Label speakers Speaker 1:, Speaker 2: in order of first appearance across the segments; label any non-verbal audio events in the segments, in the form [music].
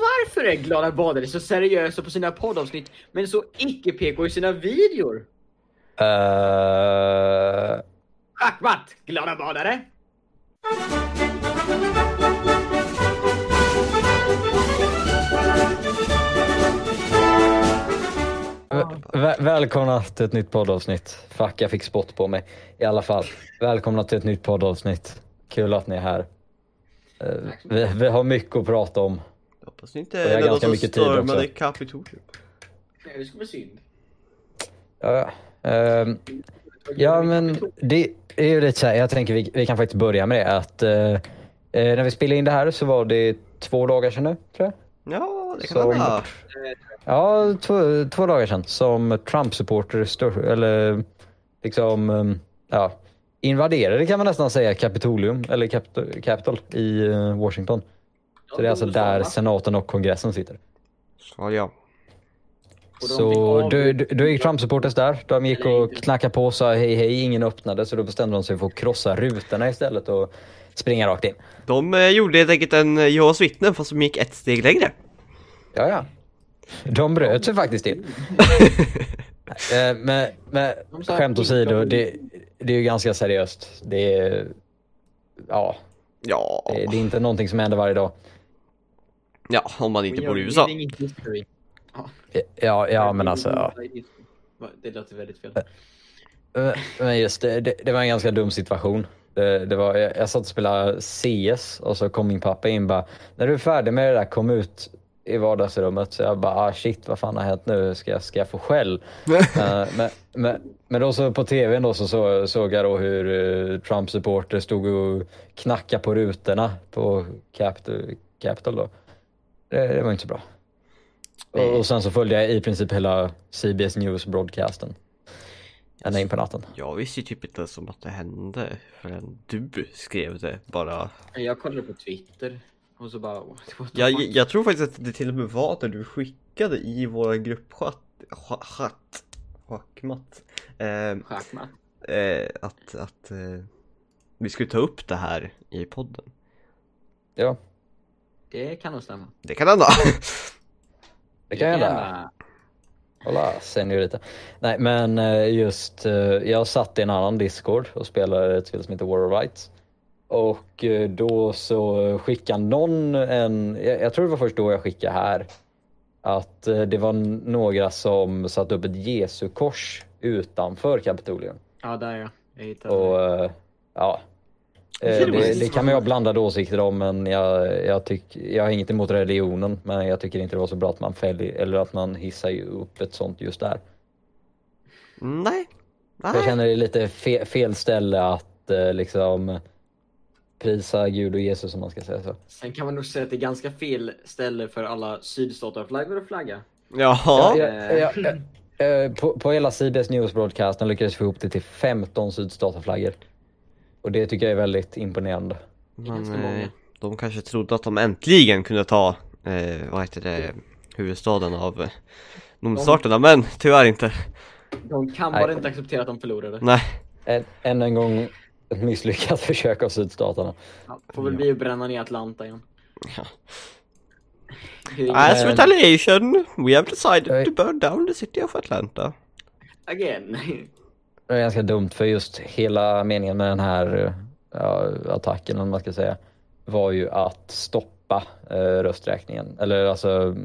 Speaker 1: varför är Glada Badare så seriösa på sina poddavsnitt men så icke-PK i sina videor?
Speaker 2: Uh...
Speaker 1: Schackmatt, Glada Badare!
Speaker 2: Väl välkomna till ett nytt poddavsnitt. Fuck, jag fick spott på mig. I alla fall, välkomna till ett nytt poddavsnitt. Kul att ni är här. Uh, vi, vi, har mycket att prata om.
Speaker 3: Hoppas ni inte är något som stormade Kapitolium.
Speaker 1: Nej, det skulle vara synd.
Speaker 2: Ja, uh, ja men det är ju lite så här, jag tänker vi, vi kan faktiskt börja med det att uh, när vi spelade in det här så var det två dagar sedan nu, tror jag.
Speaker 3: Ja, det kan som, vara.
Speaker 2: Ja, två, två dagar sedan som Trump-supporter, eller liksom, um, ja, invaderade kan man nästan säga Kapitolium, eller Capitol, Capitol i uh, Washington. Så det är alltså där senaten och kongressen sitter.
Speaker 3: Så ja.
Speaker 2: Så då, då gick Trump-supporters där. De gick och knackade på och sa hej hej, ingen öppnade så då bestämde de sig för att krossa rutorna istället och springa rakt in.
Speaker 3: De eh, gjorde helt enkelt en eh, Jehovas vittnen fast de gick ett steg längre.
Speaker 2: Ja, ja. De bröt sig faktiskt till. [laughs] Eh, men, men skämt åsido, det, det är ju ganska seriöst. Det är, ja,
Speaker 3: ja.
Speaker 2: Det, det är inte någonting som händer varje dag.
Speaker 3: Ja, om man inte bor i USA.
Speaker 2: Ja, ja men alltså. Ja.
Speaker 1: Det låter väldigt fel.
Speaker 2: Eh, men just det, det, det var en ganska dum situation. Det, det var, jag, jag satt och spelade CS och så kom min pappa in bara, när du är färdig med det där, kom ut i vardagsrummet. Så jag bara, ah, shit vad fan har hänt nu? Ska jag, ska jag få skäll? uh, [laughs] men, men, men då så på tvn då så, så såg jag då hur uh, Trump-supporter stod och knackade på rutorna på Capitol. Capitol då. Det, det var inte så bra. Och, och sen så följde jag i princip hela CBS News-broadcasten. Ända in på natten.
Speaker 3: Jag visste ju typ inte ens om att det hände förrän du skrev det bara.
Speaker 1: Jag kollade på Twitter. Och så bara...
Speaker 3: Jag, jag tror faktiskt att det till och med var när du skickade i våra gruppchatt... Chatt... Schackmatt.
Speaker 1: Eh, Schackmatt.
Speaker 3: Eh, att att eh, vi skulle ta upp det här i podden.
Speaker 2: Ja.
Speaker 1: Det kan nog stämma.
Speaker 3: Det kan hända.
Speaker 2: det kan hända. Kolla, seniorita. Nej men eh, just, eh, jag satt i en annan discord och spelade ett spel som heter War of Rights. Och eh, då så skickade någon en, jag tror det var först då jag skickade här, att det var några som satte upp ett Jesu-kors utanför Kapitolium.
Speaker 1: Ja, där ja. Jag hittade
Speaker 2: Och eh, ja, det, det, kan man ju ha blandade åsikter om men jag, jag, tyck, jag har inget emot religionen men jag tycker inte det var så bra att man fäller, eller att man hissar upp ett sånt just där.
Speaker 3: Nej. Nej.
Speaker 2: Jag känner det är lite fe, fel ställe att liksom prisa Gud och Jesus om man ska säga så.
Speaker 1: Sen kan man nog säga att det är ganska fel ställe för alla sydstatarflaggor att flagga.
Speaker 3: Jaha.
Speaker 2: Ja, ja, ja, ja, på, på hela CBS News broadcasten lyckades vi få ihop det till 15 sydstatarflaggor. Och det tycker jag är väldigt imponerande.
Speaker 3: Men, eh, de kanske trodde att de äntligen kunde ta, eh, vad heter det, huvudstaden av eh, nordstaterna, men tyvärr inte.
Speaker 1: De kan bara inte acceptera att de förlorade.
Speaker 3: Nej.
Speaker 2: Än, än en gång ett misslyckat [laughs] försök av sydstaterna.
Speaker 1: Ja, får väl vi bränna ner Atlanta igen.
Speaker 3: Ja. As retaliation, we have decided to burn down the city of Atlanta.
Speaker 1: Again. [laughs]
Speaker 2: Det är ganska dumt för just hela meningen med den här ja, attacken, om man ska säga, var ju att stoppa eh, rösträkningen. Eller alltså,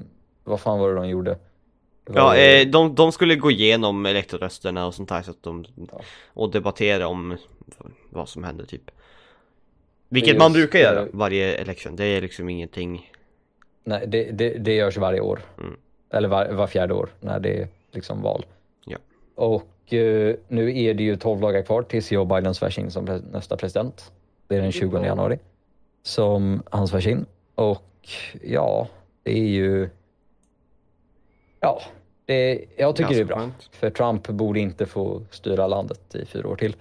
Speaker 2: vad fan var det de gjorde?
Speaker 3: Ja, eh, de, de skulle gå igenom elektorrösterna och sånt där så att de, ja. och debattera om vad som händer typ. Vilket just, man brukar göra varje election, det är liksom ingenting
Speaker 2: Nej, det, det, det görs varje år. Mm. Eller var, var fjärde år när det är liksom val.
Speaker 3: Ja.
Speaker 2: Och nu är det ju 12 dagar kvar tills Joe Biden svärs in som nästa president. Det är den 20 januari som han svärs in. Och ja, det är ju Ja, det, jag tycker Ganska det är bra. Skönt. För Trump borde inte få styra landet i fyra år till.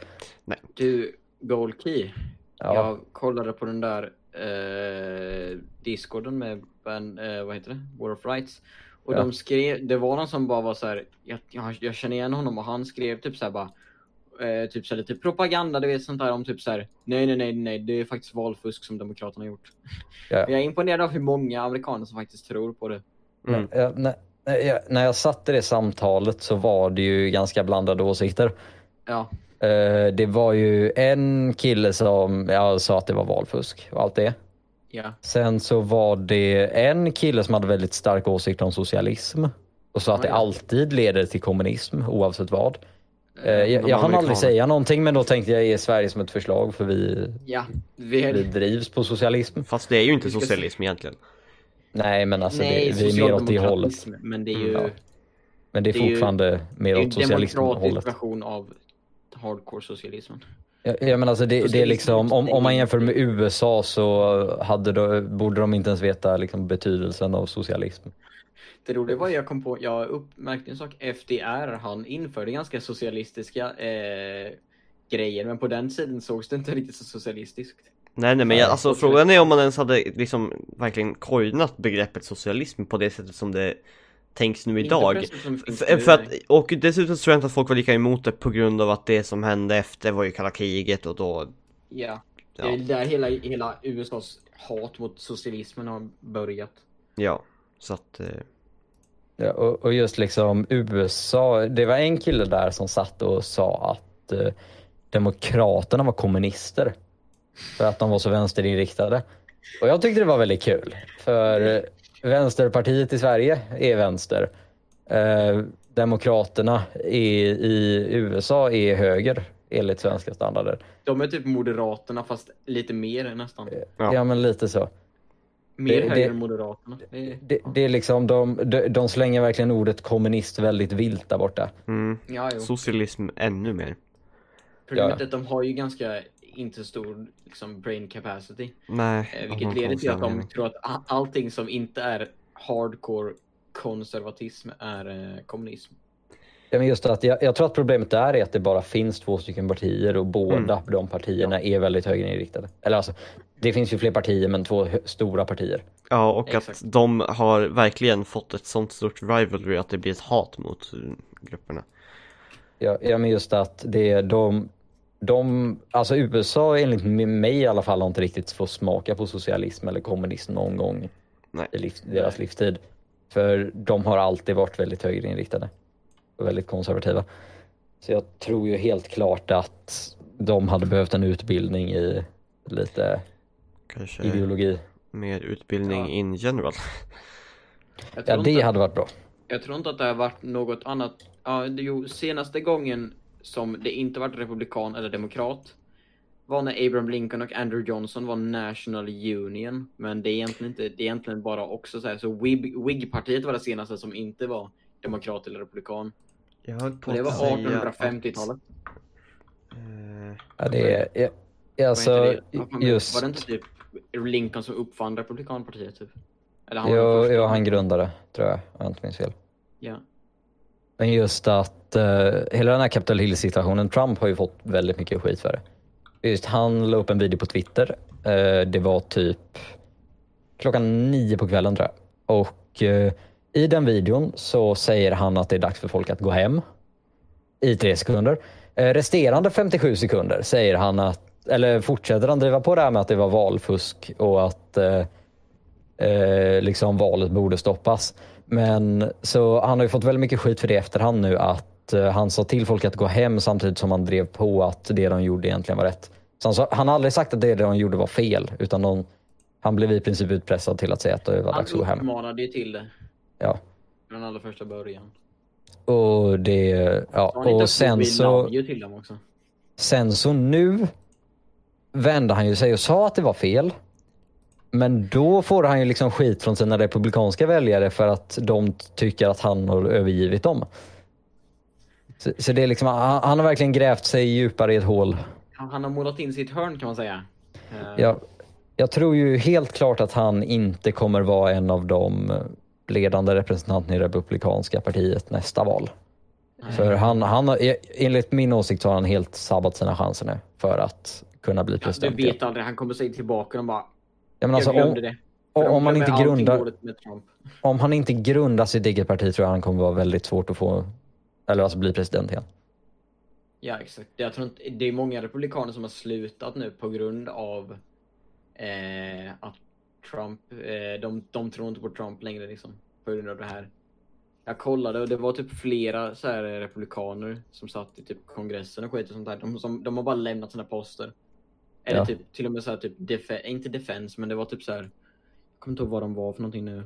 Speaker 1: Nej. Du, Gold Key. Ja. Jag kollade på den där eh, discorden med ben, eh, vad heter det? War of Rights. Och ja. de skrev, det var någon som bara var så här, jag, jag, jag, känner igen honom och han skrev typ så här bara eh, typ så här, lite propaganda, du vet sånt där om typ så här. Nej, nej, nej, nej, det är faktiskt valfusk som Demokraterna har gjort.
Speaker 2: Ja.
Speaker 1: Jag är imponerad av hur många amerikaner som faktiskt tror på det.
Speaker 3: Mm.
Speaker 2: Ja, när, när jag, när jag satt i det samtalet så var det ju ganska blandade åsikter.
Speaker 1: Ja,
Speaker 2: Eh, det var ju en kille som ja, sa att det var valfusk och allt det.
Speaker 1: Ja,
Speaker 2: Sen så var det en kille som hade väldigt stark åsikt om socialism och sa att
Speaker 1: Ja,
Speaker 2: det alltid leder till kommunism oavsett vad. Eh, jag
Speaker 3: de
Speaker 2: jag hann aldrig säga någonting men då tänkte jag ge Sverige som ett förslag för vi,
Speaker 1: ja. Vi,
Speaker 2: vi drivs på socialism.
Speaker 3: Fast det är ju inte socialism egentligen.
Speaker 2: Nej men alltså
Speaker 1: nej,
Speaker 2: det, vi är mer åt det hållet.
Speaker 1: Men det är ju
Speaker 3: Mm,
Speaker 2: ja. Men det är
Speaker 1: Det är ju-
Speaker 2: fortfarande mer
Speaker 1: det är
Speaker 2: åt
Speaker 1: en
Speaker 2: socialism
Speaker 1: demokratisk version av hardcore-socialismen.
Speaker 2: Ja, ja, men alltså det, det är
Speaker 1: Socialism
Speaker 2: liksom, om, om man jämför med USA så hade då, borde de inte ens veta liksom, betydelsen av socialism.
Speaker 1: Det roliga var jag kom på, jag uppmärkte en sak, FDR, han införde ganska socialistiska eh, grejer, men på den tiden sågs det inte riktigt så socialistiskt.
Speaker 3: Nej nej men jag, alltså frågan är om man ens hade liksom verkligen coinat begreppet socialism på det sättet som det tänks nu idag.
Speaker 1: det
Speaker 3: För, för att, och dessutom tror jag inte att folk var lika emot det på grund av att det som hände efter var ju kalla kriget och då
Speaker 1: Ja, det
Speaker 3: Ja.
Speaker 1: är där hela, hela USAs hat mot socialismen har börjat.
Speaker 3: Ja, så att eh,
Speaker 2: Ja, och, och just liksom USA, det var en kille där som satt och sa att eh, Demokraterna var kommunister. För att de var så vänsterinriktade. Och jag tyckte det var väldigt kul. För eh, Vänsterpartiet i Sverige är vänster. Eh, Demokraterna i, i USA är höger enligt svenska standarder.
Speaker 1: De är typ Moderaterna fast lite mer nästan.
Speaker 3: Ja.
Speaker 2: Ja, men lite så.
Speaker 1: Mer
Speaker 2: det-
Speaker 1: höger
Speaker 2: det-
Speaker 1: än Moderaterna. Det är,
Speaker 2: Det, det är liksom, de, de, de slänger verkligen ordet kommunist väldigt vilt där borta.
Speaker 3: mm,
Speaker 1: ja, jo.
Speaker 3: socialism ännu mer.
Speaker 1: Problemet
Speaker 2: ja.
Speaker 1: är att de har ju ganska inte stor liksom, brain capacity.
Speaker 3: Nej,
Speaker 1: Eh, vilket leder till att de tror att allting som inte är hardcore konservatism är eh, kommunism.
Speaker 2: Ja, men just att jag, jag tror att problemet där är att det bara finns två stycken partier och båda
Speaker 3: Mm.
Speaker 2: de partierna är väldigt högerinriktade. Eller alltså, det finns ju fler partier men två stora partier.
Speaker 3: Ja, och
Speaker 1: Exakt.
Speaker 3: att de har verkligen fått ett sånt stort rivalry att det blir ett hat mot eh, grupperna.
Speaker 2: Ja, ja men just att det är de, de, alltså USA enligt mig i alla fall har inte riktigt fått smaka på socialism eller kommunism någon gång
Speaker 3: Nej.
Speaker 2: i liv, deras livstid. För de har alltid varit väldigt högerinriktade och väldigt konservativa. Så jag tror ju helt klart att de hade behövt en utbildning i lite
Speaker 3: Kanske
Speaker 2: ideologi.
Speaker 3: mer utbildning
Speaker 1: Ja.
Speaker 3: in general.
Speaker 2: Ja, det
Speaker 1: inte,
Speaker 2: hade varit bra.
Speaker 1: jag tror inte att det har varit något annat. Ja, det, jo, senaste gången som det inte varit republikan eller demokrat var när Abraham Lincoln och Andrew Johnson var National Union. Men det är egentligen inte, det är egentligen bara också så här, så Whig-partiet var det senaste som inte var demokrat eller republikan.
Speaker 3: Jag höll på
Speaker 1: det var
Speaker 3: att säga
Speaker 1: 1850-talet.
Speaker 3: att, eh,
Speaker 2: Ja, det är, ja,
Speaker 1: Vad
Speaker 2: alltså,
Speaker 1: det? Var
Speaker 2: just,
Speaker 1: det inte typ Lincoln som uppfann republikanpartiet typ? Eller han
Speaker 2: jo, jo, han grundade tror jag, om jag inte minns fel.
Speaker 1: Ja.
Speaker 2: Men just att uh, hela den här Capitol Hill-situationen, Trump har ju fått väldigt mycket skit för det. Just han la upp en video på Twitter. Eh, det var typ klockan nio på kvällen tror jag. Och eh, i den videon så säger han att det är dags för folk att gå hem. I tre sekunder. Eh, resterande 57 sekunder säger han att, eller fortsätter han driva på det här med att det var valfusk och att eh, liksom valet borde stoppas. Men så han har ju fått väldigt mycket skit för det i efterhand nu att eh, han sa till folk att gå hem samtidigt som han drev på att det de gjorde egentligen var rätt. Så han, sa, han har aldrig sagt att det de gjorde var fel utan de, han blev i princip utpressad till att säga att det var
Speaker 1: Han
Speaker 2: dags att gå hem.
Speaker 1: uppmanade ju till det
Speaker 2: Ja.
Speaker 1: från allra första början.
Speaker 2: Och det, ja,
Speaker 1: Så han
Speaker 2: och sen så,
Speaker 1: till dem också.
Speaker 2: sen så nu vände han ju sig och sa att det var fel. Men då får han ju liksom skit från sina republikanska väljare för att de tycker att han har övergivit dem. Så, så det är liksom, han, han har verkligen grävt sig djupare i ett hål.
Speaker 1: Han, han har målat in sitt hörn kan man säga. Eh,
Speaker 2: Jag, jag tror ju helt klart att han inte kommer vara en av de ledande representanterna i Republikanska partiet nästa val. För han, han har, enligt min åsikt har han helt sabbat sina chanser nu för att kunna bli
Speaker 1: ja, du
Speaker 2: president.
Speaker 1: vet aldrig, han kommer säga tillbaka och bara
Speaker 2: Ja, men alltså,
Speaker 1: jag glömde
Speaker 2: om,
Speaker 1: det.
Speaker 2: om, man
Speaker 1: glömmer
Speaker 2: inte grundar,
Speaker 1: dåligt med Trump.
Speaker 2: om han inte grundar sitt eget parti tror jag han kommer vara väldigt svårt att få, eller alltså bli president igen.
Speaker 1: Ja, exakt. Jag tror inte, det är många republikaner som har slutat nu på grund av eh, att Trump, eh, de, de tror inte på Trump längre liksom. På grund av det här. Jag kollade och det var typ flera så här republikaner som satt i typ kongressen och skit och sånt där. De, som, de har bara lämnat sina poster. Eller
Speaker 2: Ja.
Speaker 1: typ till och med så här typ, defe, inte defense, men det var typ så här. Jag kommer inte ihåg vad de var för någonting nu.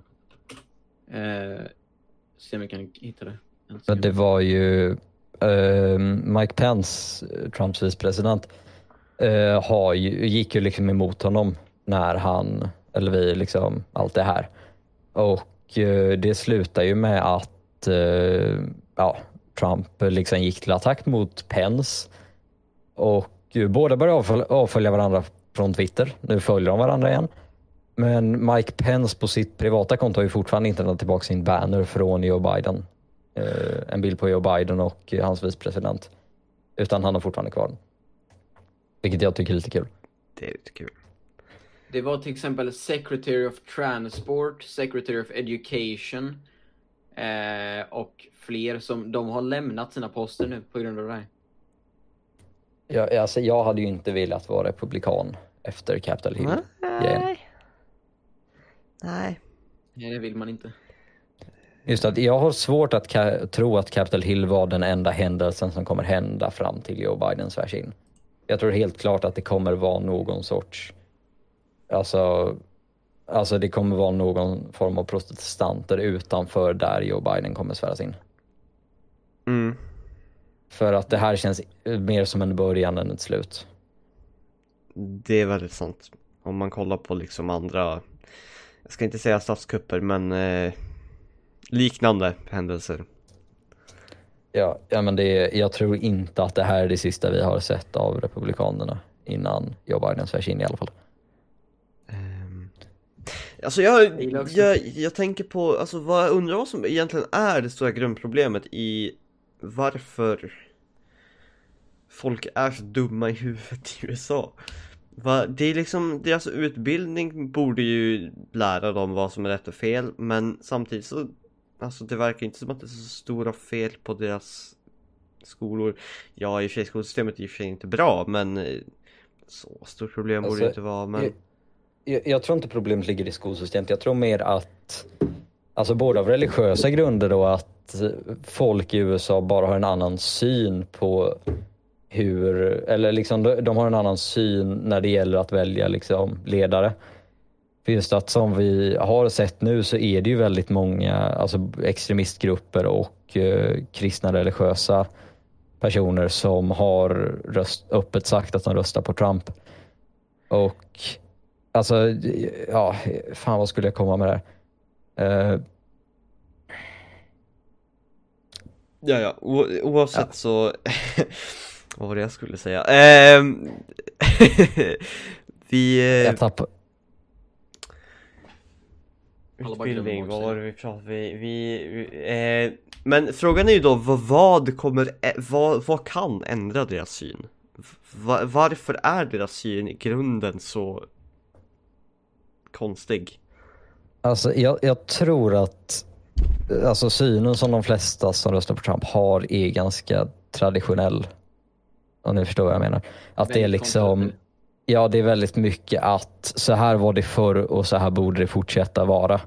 Speaker 1: Eh, se om jag kan hitta det.
Speaker 2: Men det var ju eh, Mike Pence, eh, Trumps vicepresident, eh, har ju, gick ju liksom emot honom när han, eller vi, liksom allt det här. Och eh, det slutar ju med att eh, ja, Trump liksom gick till attack mot Pence och båda började avfölja, avfölja varandra från Twitter. Nu följer de varandra igen. Men Mike Pence på sitt privata konto har ju fortfarande inte lämnat tillbaka sin banner från Joe Biden. Eh, en bild på Joe Biden och hans vicepresident. Utan han har fortfarande kvar den. Vilket jag tycker är lite kul.
Speaker 3: Det är lite kul.
Speaker 1: Det var till exempel Secretary of Transport, Secretary of Education eh, och fler som de har lämnat sina poster nu på grund av det här.
Speaker 2: Jag, alltså, jag hade ju inte velat vara republikan efter Capitol Hill.
Speaker 3: Nej. Nej.
Speaker 1: Nej, det vill man inte.
Speaker 2: Just att jag har svårt att tro att Capitol Hill var den enda händelsen som kommer hända fram till Joe Biden svärs in. Jag tror helt klart att det kommer vara någon sorts, alltså, alltså det kommer vara någon form av protestanter utanför där Joe Biden kommer sväras in. För att det här känns mer som en början än ett slut.
Speaker 3: Det är väldigt sant. Om man kollar på liksom andra, jag ska inte säga statskupper men eh, liknande händelser.
Speaker 2: Ja, ja men det är, jag tror inte att det här är det sista vi har sett av republikanerna innan Joe Biden svärs in i alla fall.
Speaker 3: Ehm, Alltså jag, jag, jag tänker på, alltså vad jag undrar vad som egentligen är det stora grundproblemet i varför folk är så dumma i huvudet i USA. Va, det är liksom, deras utbildning borde ju lära dem vad som är rätt och fel men samtidigt så, alltså det verkar inte som att det är så stora fel på deras skolor. Ja i och för sig skolsystemet är i och för sig inte bra men eh, så stort problem borde
Speaker 2: Alltså,
Speaker 3: det inte vara men
Speaker 2: Jag, jag, jag tror inte problemet ligger i skolsystemet. Jag tror mer att, alltså både av religiösa grunder då, att folk i USA bara har en annan syn på hur, eller liksom de, har en annan syn när det gäller att välja liksom ledare. För just att som vi har sett nu så är det ju väldigt många alltså extremistgrupper och eh, kristna religiösa personer som har röst, öppet sagt att de röstar på Trump. Och alltså, ja, fan vad skulle jag komma med det här? Eh,
Speaker 3: Ja, ja. O oavsett så... [laughs] Vad var det jag skulle säga? Ehm, [laughs] vi... Eh,
Speaker 2: jag tappar,
Speaker 1: Alla bara glömmer
Speaker 3: utbildning, vad var det vi pratade vi, vi, vi eh, Men frågan är ju då vad, kommer, vad, vad kan ändra deras syn? Va, varför är deras syn i grunden så konstig?
Speaker 2: Alltså, jag, jag tror att alltså, synen som de flesta som röstar på Trump har är ganska traditionell. Om ni förstår vad jag menar. Att det är liksom, ja det är väldigt mycket att så här var det förr och så här borde det fortsätta vara.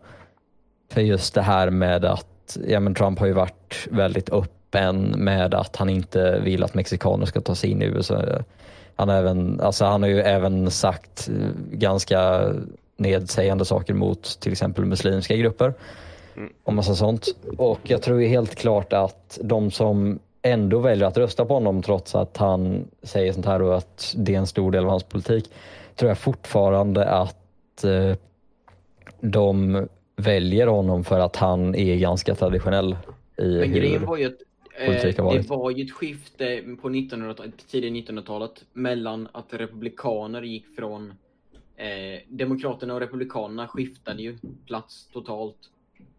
Speaker 2: För just det här med att, ja men Trump har ju varit väldigt öppen med att han inte vill att mexikaner ska ta sig in i USA. Han har, även, alltså han har ju även sagt ganska nedsägande saker mot till exempel muslimska grupper och massa sånt. Och jag tror ju helt klart att de som ändå väljer att rösta på honom trots att han säger sånt här och att det är en stor del av hans politik, tror jag fortfarande att eh, de väljer honom för att han är ganska traditionell i
Speaker 1: Men grejen var ju att eh, det var ju ett skifte på 1900-talet, tidigt 1900-talet mellan att republikaner gick från eh, Demokraterna och Republikanerna skiftade ju plats totalt.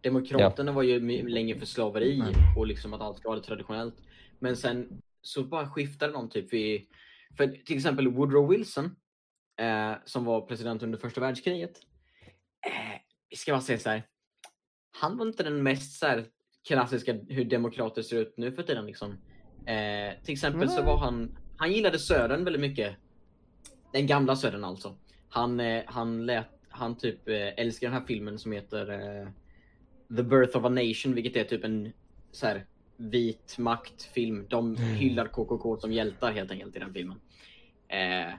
Speaker 1: Demokraterna var ju länge för slaveri och liksom att allt ska vara traditionellt. Men sen så bara skiftade de typ vid, för till exempel Woodrow Wilson eh, som var president under första världskriget. Eh, vi ska bara säga så här. Han var inte den mest så här, klassiska hur demokrater ser ut nu för tiden. Liksom. Eh, till exempel så var han, han gillade södern väldigt mycket. Den gamla södern alltså. Han, eh, han lät, han typ eh, älskar den här filmen som heter eh, The Birth of a Nation, vilket är typ en så här, vit maktfilm. De hyllar KKK som hjältar helt enkelt i den filmen. Eh,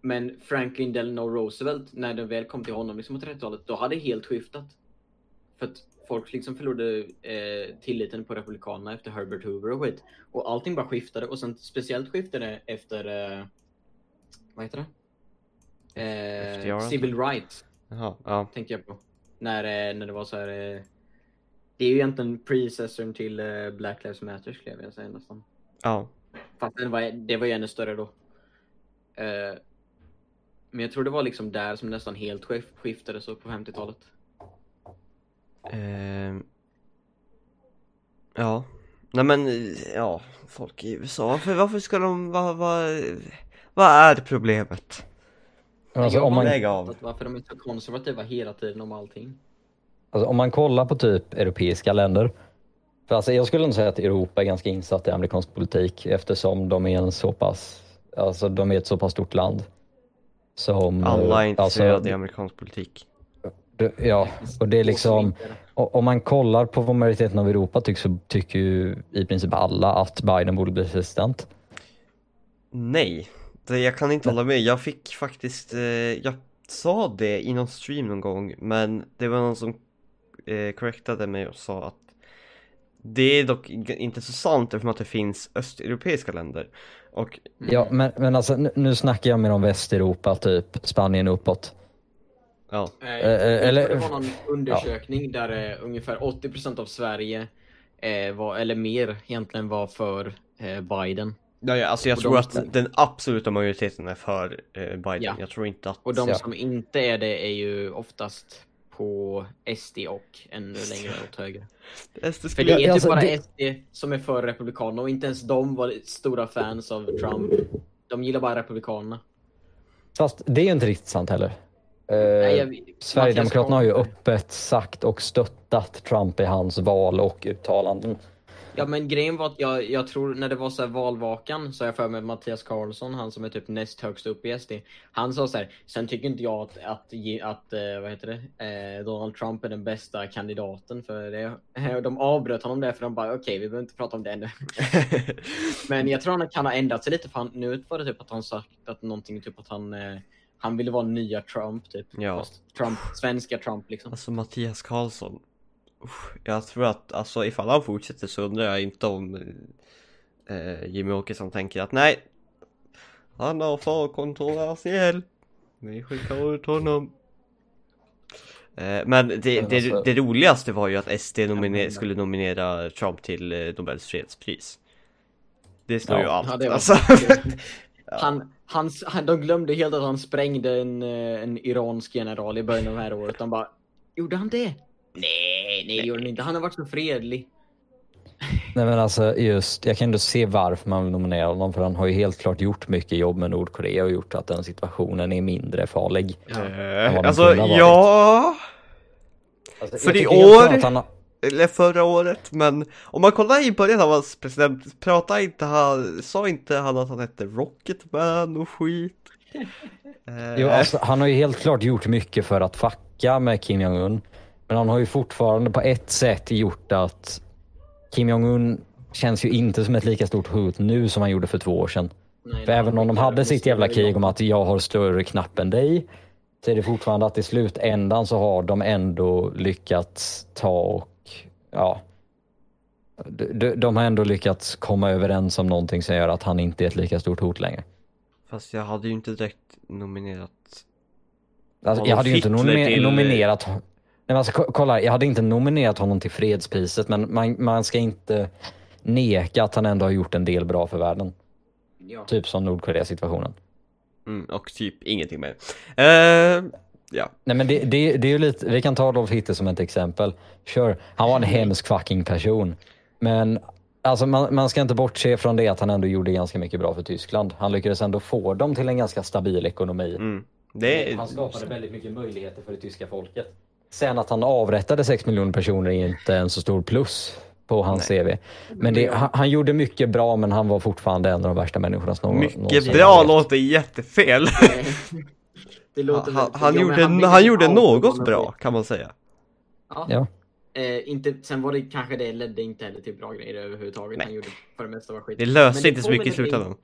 Speaker 1: men Franklin Delano Roosevelt, när det väl kom till honom liksom på 30-talet, då hade det helt skiftat. För att folk liksom förlorade eh, tilliten på Republikanerna efter Herbert Hoover och skit. Och allting bara skiftade och sen speciellt skiftade efter, eh, vad heter det?
Speaker 3: FDR
Speaker 1: Eh,
Speaker 3: alltså?
Speaker 1: civil rights
Speaker 3: Jaha, ja.
Speaker 1: tänkte jag på. När, eh, när det var så här. Det är ju egentligen predecessorn till eh, Black Lives Matter skulle jag vilja säga nästan.
Speaker 3: Ja.
Speaker 1: Fast det var, det var ju ännu större då. Eh, men jag tror det var liksom där som nästan helt skif- skiftade så på 50-talet.
Speaker 3: Ehm. Ja. Nej men, ja. Folk i USA, varför, varför ska de, vad, vad, vad är problemet?
Speaker 2: Alltså,
Speaker 1: Jag
Speaker 2: om, man,
Speaker 3: Lägg av.
Speaker 1: Varför de är så konservativa hela tiden om allting.
Speaker 2: Alltså, om man kollar på typ europeiska länder. För alltså, jag skulle nog säga att Europa är ganska insatt i amerikansk politik eftersom de är en så pass, alltså de är ett så pass stort land. Som,
Speaker 3: Alla är
Speaker 2: eh,
Speaker 3: intresserade
Speaker 2: alltså,
Speaker 3: i amerikansk politik.
Speaker 2: Ja, och det är liksom, om man kollar på vad majoriteten av Europa tycker så tycker ju i princip alla att Biden borde bli president.
Speaker 3: Nej, det, jag kan inte hålla med. Jag fick faktiskt, eh, jag sa det i någon stream någon gång, men det var någon som eh, correctade mig och sa att det är dock inte så sant eftersom att det finns östeuropeiska länder. Och
Speaker 2: Ja, men, men alltså nu, nu snackar jag mer om Västeuropa, typ Spanien uppåt.
Speaker 3: ja,
Speaker 1: Eh,
Speaker 2: eh, eller-
Speaker 1: det var någon undersökning där eh, ungefär 80% av Sverige eh, var, eller mer egentligen var för eh, Biden.
Speaker 3: ja, ja alltså jag
Speaker 1: Och
Speaker 3: tror
Speaker 1: de-
Speaker 3: att den absoluta majoriteten är för eh, Biden.
Speaker 1: Ja.
Speaker 3: Jag tror inte att...
Speaker 1: Och de
Speaker 2: Ja.
Speaker 1: som inte är det är ju oftast på SD och ännu längre åt höger.
Speaker 3: SD
Speaker 1: För det är typ
Speaker 2: alltså,
Speaker 1: bara
Speaker 2: det-
Speaker 1: SD som är för Republikanerna och inte ens de var stora fans av Trump. De gillar bara Republikanerna.
Speaker 2: Fast det är ju inte riktigt sant heller. Eh,
Speaker 1: Nej, jag-
Speaker 2: Sverigedemokraterna har ju öppet sagt och stöttat Trump i hans val och uttalanden.
Speaker 1: Ja men grejen var att jag, jag tror när det var så här valvakan så har jag för mig att Mattias Karlsson, han som är typ näst högst upp i SD, han sa så här, sen tycker inte jag att, att, att, eh, vad heter det, eh, Donald Trump är den bästa kandidaten för det. [laughs] De avbröt honom där för de bara okej vi behöver inte prata om det ännu. [laughs] Men jag tror han kan ha ändrat sig lite för han, nu var det typ att han sagt att någonting typ att han, eh, han ville vara nya Trump typ.
Speaker 3: Ja.
Speaker 1: Trump, svenska Trump liksom.
Speaker 3: Alltså Mattias Karlsson. Jag tror att, alltså ifall han fortsätter så undrar jag inte om eh, Jimmy Åkesson tänker att nej. Han har för kontroversiell. Vi skickar ut honom. Eh, men det,
Speaker 2: Men
Speaker 3: det,
Speaker 2: alltså-
Speaker 3: det roligaste var ju att SD nomine-
Speaker 1: men-
Speaker 3: skulle nominera Trump till eh, Nobels fredspris. Det står
Speaker 2: Ja.
Speaker 3: ju allt.
Speaker 1: Ja, det
Speaker 3: alltså. [laughs]
Speaker 1: Han, han, han, de glömde helt att han sprängde en, eh, en iransk general i början av det här året. De bara, gjorde han det? Nej, nej det gjorde han inte. Han har varit så fredlig.
Speaker 2: Nej men alltså just, jag kan ändå se varför man vill nominera honom för han har ju helt klart gjort mycket jobb med Nordkorea och gjort att den situationen är mindre farlig.
Speaker 3: Eh,
Speaker 2: vad den
Speaker 3: alltså ja.
Speaker 2: Alltså,
Speaker 3: För i år-
Speaker 2: Han,
Speaker 3: eller förra året, men om man kollar i början av hans president, pratade inte han, sa inte han att han hette Rocketman och skit? Eh,
Speaker 2: jo, alltså, han har ju helt klart gjort mycket för att fucka med Kim Jong-Un. Men han har ju fortfarande på ett sätt gjort att Kim Jong-Un känns ju inte som ett lika stort hot nu som han gjorde för två år sedan.
Speaker 1: Nej,
Speaker 2: För även om de hade sitt jävla krig om att jag har större knapp än dig så är det fortfarande att i slutändan så har de ändå lyckats ta och ja. De, de- har ändå lyckats komma överens om någonting som gör att han inte är ett lika stort hot längre.
Speaker 3: Fast jag hade ju inte direkt nominerat
Speaker 2: Alltså, jag hade ju inte
Speaker 3: Hitler
Speaker 2: nomine-
Speaker 3: till-
Speaker 2: nominerat men alltså, ko- kolla, jag hade inte nominerat honom till fredspriset men man, man ska inte neka att han ändå har gjort en del bra för världen.
Speaker 1: Ja.
Speaker 2: Typ som Nordkorea-situationen.
Speaker 3: mm, och typ ingenting mer. Eh, ja,
Speaker 2: Nej men det, det, det är ju lite, vi kan ta Adolf Hitler som ett exempel. Sure, han var en hemsk fucking person. Men alltså man, man ska inte bortse från det att han ändå gjorde ganska mycket bra för Tyskland. Han lyckades ändå få dem till en ganska stabil ekonomi.
Speaker 3: mm. det
Speaker 2: Han skapade väldigt mycket möjligheter för det tyska folket. Sen att han avrättade 6 miljoner personer är inte en så stor plus på hans CV. Men det, han, han gjorde mycket bra men han var fortfarande en av de värsta människorna som någonsin
Speaker 3: Mycket
Speaker 2: har
Speaker 3: bra låter jättefel. [laughs]
Speaker 1: Det låter [laughs]
Speaker 3: Han,
Speaker 1: väldigt-
Speaker 3: han,
Speaker 1: ja, men
Speaker 3: gjorde, han
Speaker 1: ju
Speaker 3: gjorde
Speaker 1: ha
Speaker 3: något bra kan man säga.
Speaker 1: Ja.
Speaker 2: Ja.
Speaker 1: Eh, inte, sen var det kanske det ledde inte heller till bra grejer överhuvudtaget.
Speaker 3: Nej.
Speaker 1: Han gjorde för det mesta var skit.
Speaker 3: Det löste inte så mycket i slutändan.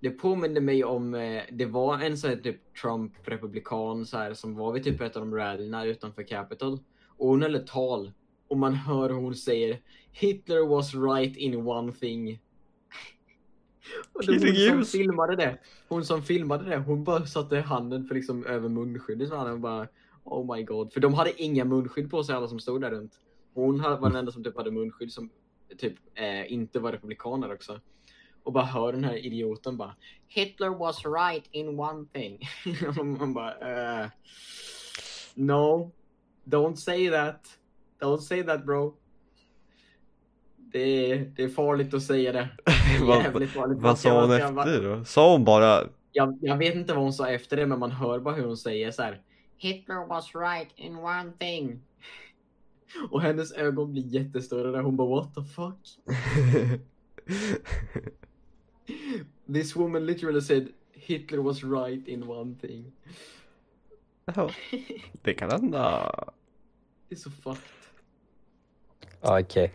Speaker 1: Det påminner mig om, eh, det var en sån här typ Trump-republikan så här som var vid typ ett av de rallyna utanför Capitol. Och hon höll ett tal och man hör hon säger Hitler was right in one thing. [laughs] Och det hon som filmade det, hon som filmade det, hon bara satte handen för liksom över munskyddet så hade hon bara Oh my god, för de hade inga munskydd på sig alla som stod där runt. Hon var den enda som typ hade munskydd som typ eh, inte var republikaner också. Och bara hör den här idioten bara Hitler was right in one thing. [laughs] Man bara uh, No, don't say that. Don't say that bro. Det är, det är farligt att säga det. [laughs]
Speaker 3: Vad-
Speaker 1: Jävligt farligt.
Speaker 3: Vad sa hon efter då? Sa hon bara
Speaker 1: jag, jag vet inte vad hon sa efter det, men man hör bara hur hon säger så här. Hitler was right in one thing. [laughs] Och hennes ögon blir jättestora där hon bara what the fuck? This woman literally said Hitler was right in one thing.
Speaker 3: Ja, [laughs] det kan hända.
Speaker 1: Det är så fucked.
Speaker 2: Okej.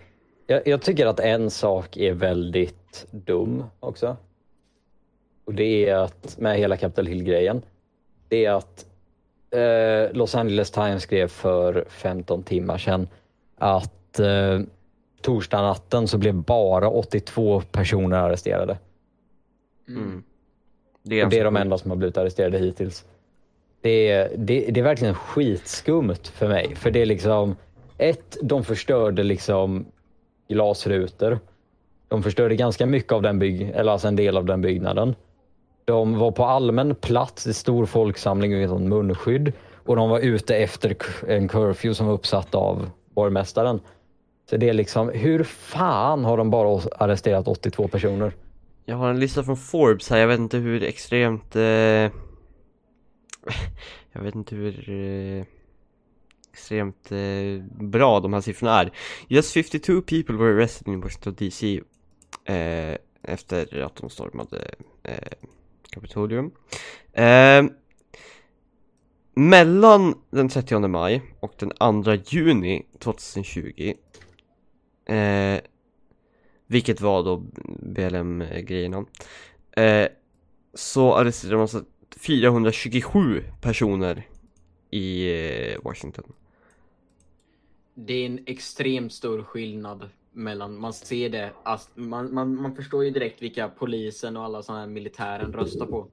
Speaker 2: Jag, jag tycker att en sak är väldigt dum också. Och det är att, med hela Capitol Hill-grejen, det är att eh, Los Angeles Times skrev för 15 timmar sedan att eh, torsdag natten så blev bara 82 personer arresterade.
Speaker 3: Mm. Det
Speaker 2: Och det är de enda som har blivit arresterade hittills. Det är, det, det är verkligen skitskumt för mig. För det är liksom, ett, de förstörde liksom glasrutor. De förstörde ganska mycket av den bygg, eller alltså en del av den byggnaden. De var på allmän plats i stor folksamling utan munskydd. Och de var ute efter en curfew som var uppsatt av borgmästaren. Så det är liksom, hur fan har de bara arresterat 82 personer?
Speaker 3: Jag har en lista från Forbes här, jag vet inte hur extremt... Eh... [laughs] Jag vet inte hur eh... extremt eh... bra de här siffrorna är. Just 52 people were arrested in Washington DC eh... efter att de stormade eh... Capitolium. Eh... Mellan den 30 maj och den 2 juni 2020 eh... Vilket var då BLM-grejerna. Eh, så arresterade man så 427 personer i eh, Washington.
Speaker 1: Det är en extremt stor skillnad mellan, man ser det, alltså, man, man, man förstår ju direkt vilka polisen och alla sådana här militären röstar på.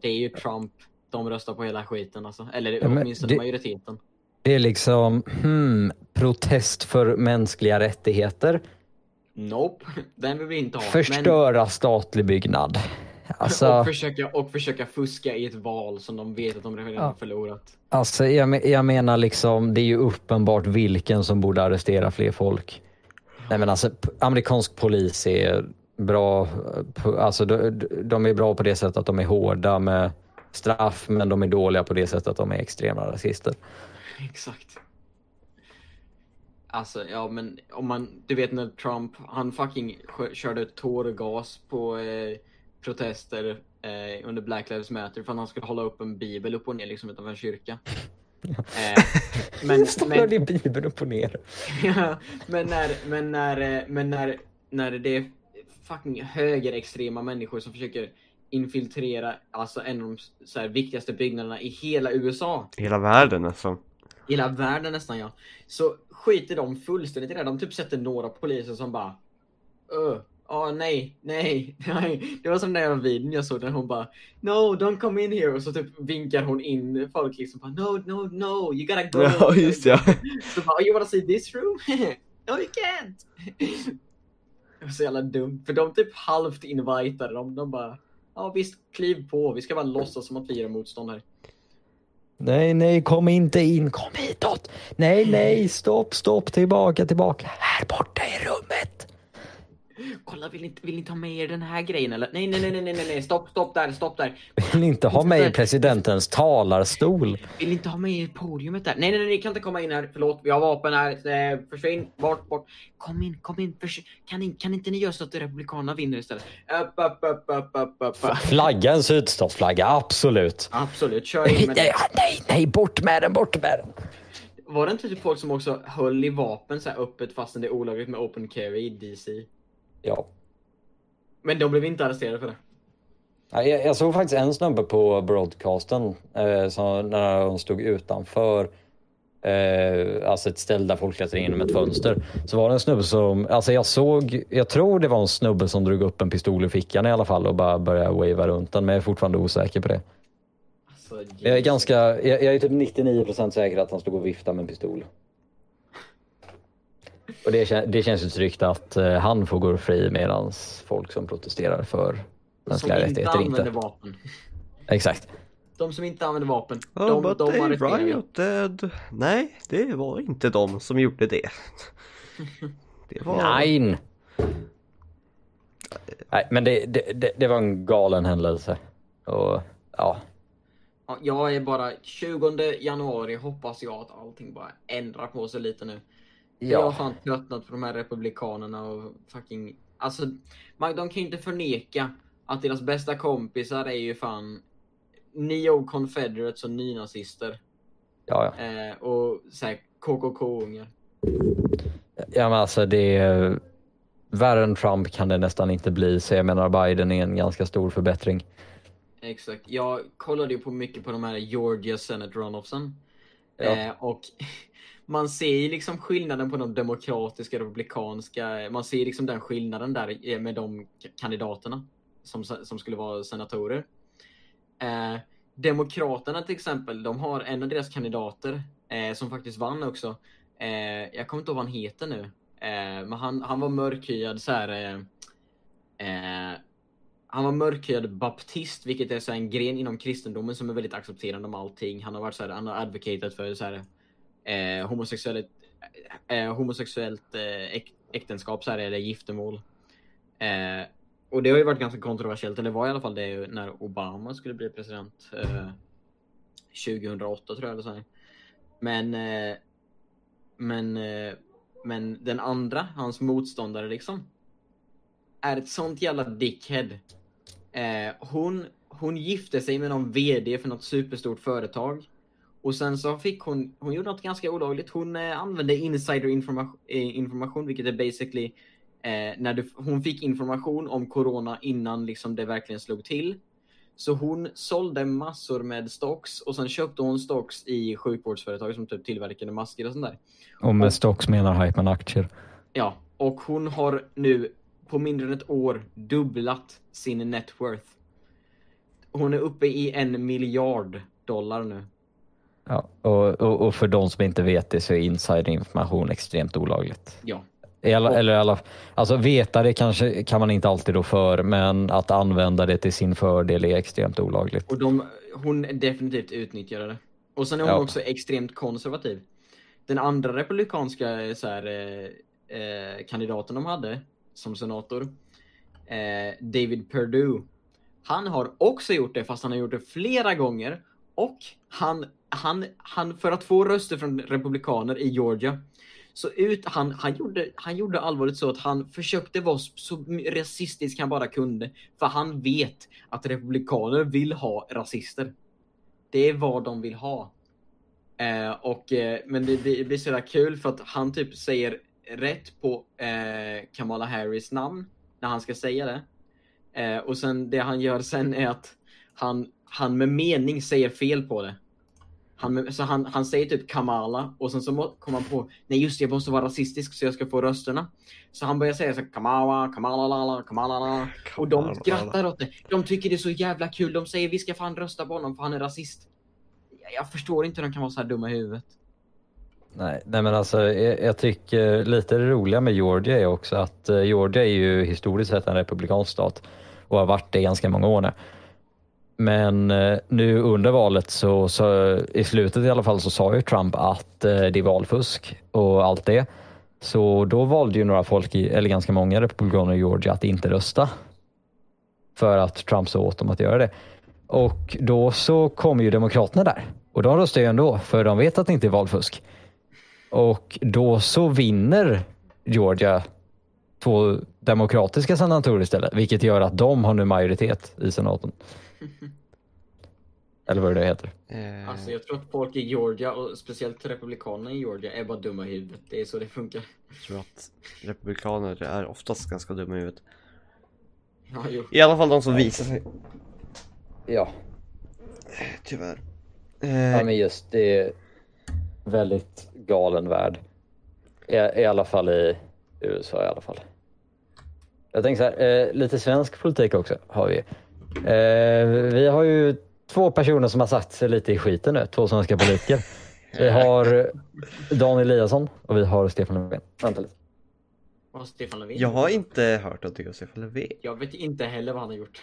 Speaker 1: Det är ju Trump de röstar på hela skiten alltså. Eller
Speaker 2: Ja,
Speaker 1: åtminstone
Speaker 2: det-
Speaker 1: majoriteten.
Speaker 2: Det är liksom, hmm, protest för mänskliga rättigheter.
Speaker 1: Nope, den vill vi inte ha.
Speaker 2: Förstöra statlig byggnad.
Speaker 1: Men,
Speaker 2: Alltså,
Speaker 1: och, försöka, och försöka fuska i ett val som de vet att de redan
Speaker 2: Ja.
Speaker 1: har förlorat.
Speaker 2: alltså jag, jag menar liksom, det är ju uppenbart vilken som borde arrestera fler folk. Nej men alltså, amerikansk polis är bra, alltså de, de är bra på det sättet att de är hårda med straff, men de är dåliga på det sättet att de är extrema rasister.
Speaker 1: Exakt. Alltså, ja men om man, du vet när Trump, han fucking körde tårgas på eh, protester eh, under Black Lives Matter för att han skulle hålla upp en bibel upp och ner liksom utanför en kyrka. [laughs] Eh, men,
Speaker 2: Står
Speaker 1: men,
Speaker 2: i Bibeln upp och ner. [laughs]
Speaker 1: Ja, men när, men när, eh, men när, när det är fucking högerextrema människor som försöker infiltrera alltså en av de så här, viktigaste byggnaderna i hela USA,
Speaker 3: Hela världen alltså.
Speaker 1: Hela världen nästan ja, så skiter de fullständigt i det. De typ sätter några poliser som bara Öh, ja nej, nej, nej. Det var som den där videon jag såg där hon bara No, don't come in here och så typ vinkar hon in folk liksom bara No, no, no, you gotta go.
Speaker 3: Ja just ja. [laughs]
Speaker 1: Så bara, you wanna see this room? [laughs] no you can't! Det var så jävla dumt, för de typ halvt invitade dem. De bara, ja visst, kliv på, vi ska bara låtsas som att vi är motstånd här.
Speaker 2: Nej, nej, kom inte in, kom hitåt. Nej, nej, stopp, stopp, tillbaka, tillbaka. Här borta i rummet.
Speaker 1: Kolla, vill ni, vill ni ta med er den här grejen eller? Nej, nej, nej, nej, nej, nej, stopp, stopp där, stopp där.
Speaker 2: Vill ni inte ha med i presidentens talarstol?
Speaker 1: Vill ni inte ha med er podiumet där? Nej, nej, nej, ni kan inte komma in här. Förlåt, vi har vapen här. Eh, försvinn, bort, bort. Kom in, kom in. Förs kan, ni, kan inte ni göra så att Republikanerna vinner istället? Upp, upp, upp, upp, upp, upp, upp.
Speaker 2: Flagga en sydstatsflagga, absolut.
Speaker 1: Absolut, kör in med
Speaker 2: Nej, nej, nej, bort med den, bort med den.
Speaker 1: Var det inte typ folk som också höll i vapen så här öppet fastän det är olagligt med open carry i DC?
Speaker 2: Ja.
Speaker 1: Men de blev inte arresterade för det.
Speaker 2: Ja, Jag, jag såg faktiskt en snubbe på broadcasten eh, som, när de stod utanför eh, alltså ett ställe där folk klättrar in genom ett fönster. Så var det en snubbe som, alltså jag såg, jag tror det var en snubbe som drog upp en pistol i fickan i alla fall och bara började wava runt den men jag är fortfarande osäker på det.
Speaker 1: Alltså,
Speaker 2: Jag är ganska, jag, jag är typ 99% säker att han stod och viftade med en pistol. Och det, det känns ju tryggt att eh, han får gå fri medan folk som protesterar för
Speaker 1: som
Speaker 2: mänskliga
Speaker 1: inte
Speaker 2: rättigheter
Speaker 1: använder
Speaker 2: inte.
Speaker 1: vapen.
Speaker 2: Exakt.
Speaker 1: De som inte använder vapen,
Speaker 3: Oh,
Speaker 1: de,
Speaker 3: but
Speaker 1: de
Speaker 3: they rioted. Nej, det var inte de som gjorde det. [laughs] Det var...
Speaker 2: Nej. Nej, men det, det, det, det var en galen händelse. Och ja,
Speaker 1: Ja, jag är bara 20 januari hoppas jag att allting bara ändrar på sig lite nu. För Jag har
Speaker 2: ja,
Speaker 1: fan tröttnat på de här republikanerna och fucking... Alltså, man, de kan ju inte förneka att deras bästa kompisar är ju fan neo-confederates och nynazister.
Speaker 2: ja, ja.
Speaker 1: Eh, och såhär KKK-ungar.
Speaker 2: ja men alltså det är värre än Trump kan det nästan inte bli. Så jag menar Biden är en ganska stor förbättring.
Speaker 1: Exakt. Jag kollade ju på mycket på de här Georgia Senate runoffsen.
Speaker 2: Ja.
Speaker 1: Eh, och man ser ju liksom skillnaden på de demokratiska och republikanska. Man ser liksom den skillnaden där med de kandidaterna som, som skulle vara senatorer. Eh, Demokraterna till exempel, de har en av deras kandidater eh, som faktiskt vann också. Eh, jag kommer inte ihåg vad han heter nu. Eh, men han, han var mörkhyad så här. Eh, eh, han var mörkhyad baptist, vilket är så här en gren inom kristendomen som är väldigt accepterande om allting. Han har varit så här, han har advocatat för så här, eh, homosexuellt, eh, homosexuellt eh, äktenskap, så här, eller giftermål. Eh, och det har ju varit ganska kontroversiellt, eller var i alla fall det när Obama skulle bli president. Eh, 2008 tror jag eller så. här. Men, eh, men, eh, men den andra, hans motståndare liksom, är ett sånt jävla dickhead. Eh, hon, hon gifte sig med någon VD för något superstort företag. Och sen så fick hon, hon gjorde något ganska olagligt. Hon eh, använde insider information, eh, information vilket är basically eh, när du, hon fick information om corona innan liksom det verkligen slog till. Så hon sålde massor med stocks och sen köpte hon stocks i sjukvårdsföretag som typ tillverkade masker och sånt där.
Speaker 2: Och med stocks menar Hypeman aktier.
Speaker 1: Ja, och hon har nu på mindre än ett år dubblat sin net worth. Hon är uppe i en miljard dollar nu.
Speaker 2: Ja, och, och, och för de som inte vet det så är insiderinformation extremt olagligt.
Speaker 1: Ja,
Speaker 2: I alla, eller alla, alltså veta det kanske kan man inte alltid då för, men att använda det till sin fördel är extremt olagligt.
Speaker 1: och de, hon definitivt utnyttjade det. Och sen är hon
Speaker 2: Ja.
Speaker 1: också extremt konservativ. Den andra republikanska så här, eh, eh, kandidaten de hade som senator, eh, David Perdue, han har också gjort det fast han har gjort det flera gånger och han, han, han för att få röster från republikaner i Georgia så ut, han, han, gjorde, han gjorde allvarligt så att han försökte vara så- rasistisk han bara kunde. För han vet att republikaner vill ha rasister. Det är vad de vill ha. Eh, och, eh, men det, det blir så jävla kul för att han typ säger rätt på eh, Kamala Harris namn när han ska säga det. Eh, och sen det han gör sen är att han, han med mening säger fel på det. Han, så han, han säger typ Kamala och sen så kommer han på nej just det, jag måste vara rasistisk så jag ska få rösterna. Så han börjar säga så Kamala, Kamala, lala, Kamala, lala. Och de skrattar åt det. De tycker det är så jävla kul. De säger vi ska fan rösta på honom för han är rasist. Jag- Jag förstår inte hur de kan vara så här dumma i huvudet.
Speaker 2: Nej, nej men alltså jag, jag tycker lite det roliga med Georgia är också att eh, Georgia är ju historiskt sett en republikansk stat och har varit det ganska många år nu. Men eh, nu under valet så, så i slutet i alla fall så sa ju Trump att eh, det är valfusk och allt det. Så då valde ju några folk, eller ganska många republikaner i Georgia att inte rösta. För att Trump sa åt dem att göra det. Och då så kom ju Demokraterna där. Och de röstar ju ändå, för de vet att det inte är valfusk. Och då så vinner Georgia två demokratiska senatorer istället, vilket gör att de har nu majoritet i senaten. [laughs] Eller vad det heter.
Speaker 3: Eh,
Speaker 1: Alltså jag tror att folk i Georgia, och speciellt republikanerna i Georgia, är bara dumma i huvudet. Det är så det funkar.
Speaker 3: jag tror att republikaner är oftast ganska dumma i huvudet.
Speaker 1: Ja, jo.
Speaker 3: I alla fall de som visar sig.
Speaker 2: Ja,
Speaker 3: Tyvärr.
Speaker 2: ja
Speaker 3: Eh,
Speaker 2: men just det är väldigt galen värld. I, I alla fall i USA i alla fall. Jag tänker så här, eh, lite svensk politik också har vi. Eh, vi har ju två personer som har satt sig lite i skiten nu, två svenska politiker. [laughs] Vi har Dan Eliasson och vi har Stefan Löfven. Vänta lite.
Speaker 1: Och Stefan Löfven.
Speaker 3: jag har inte hört att det är Stefan Löfven.
Speaker 1: Jag vet inte heller vad han har gjort.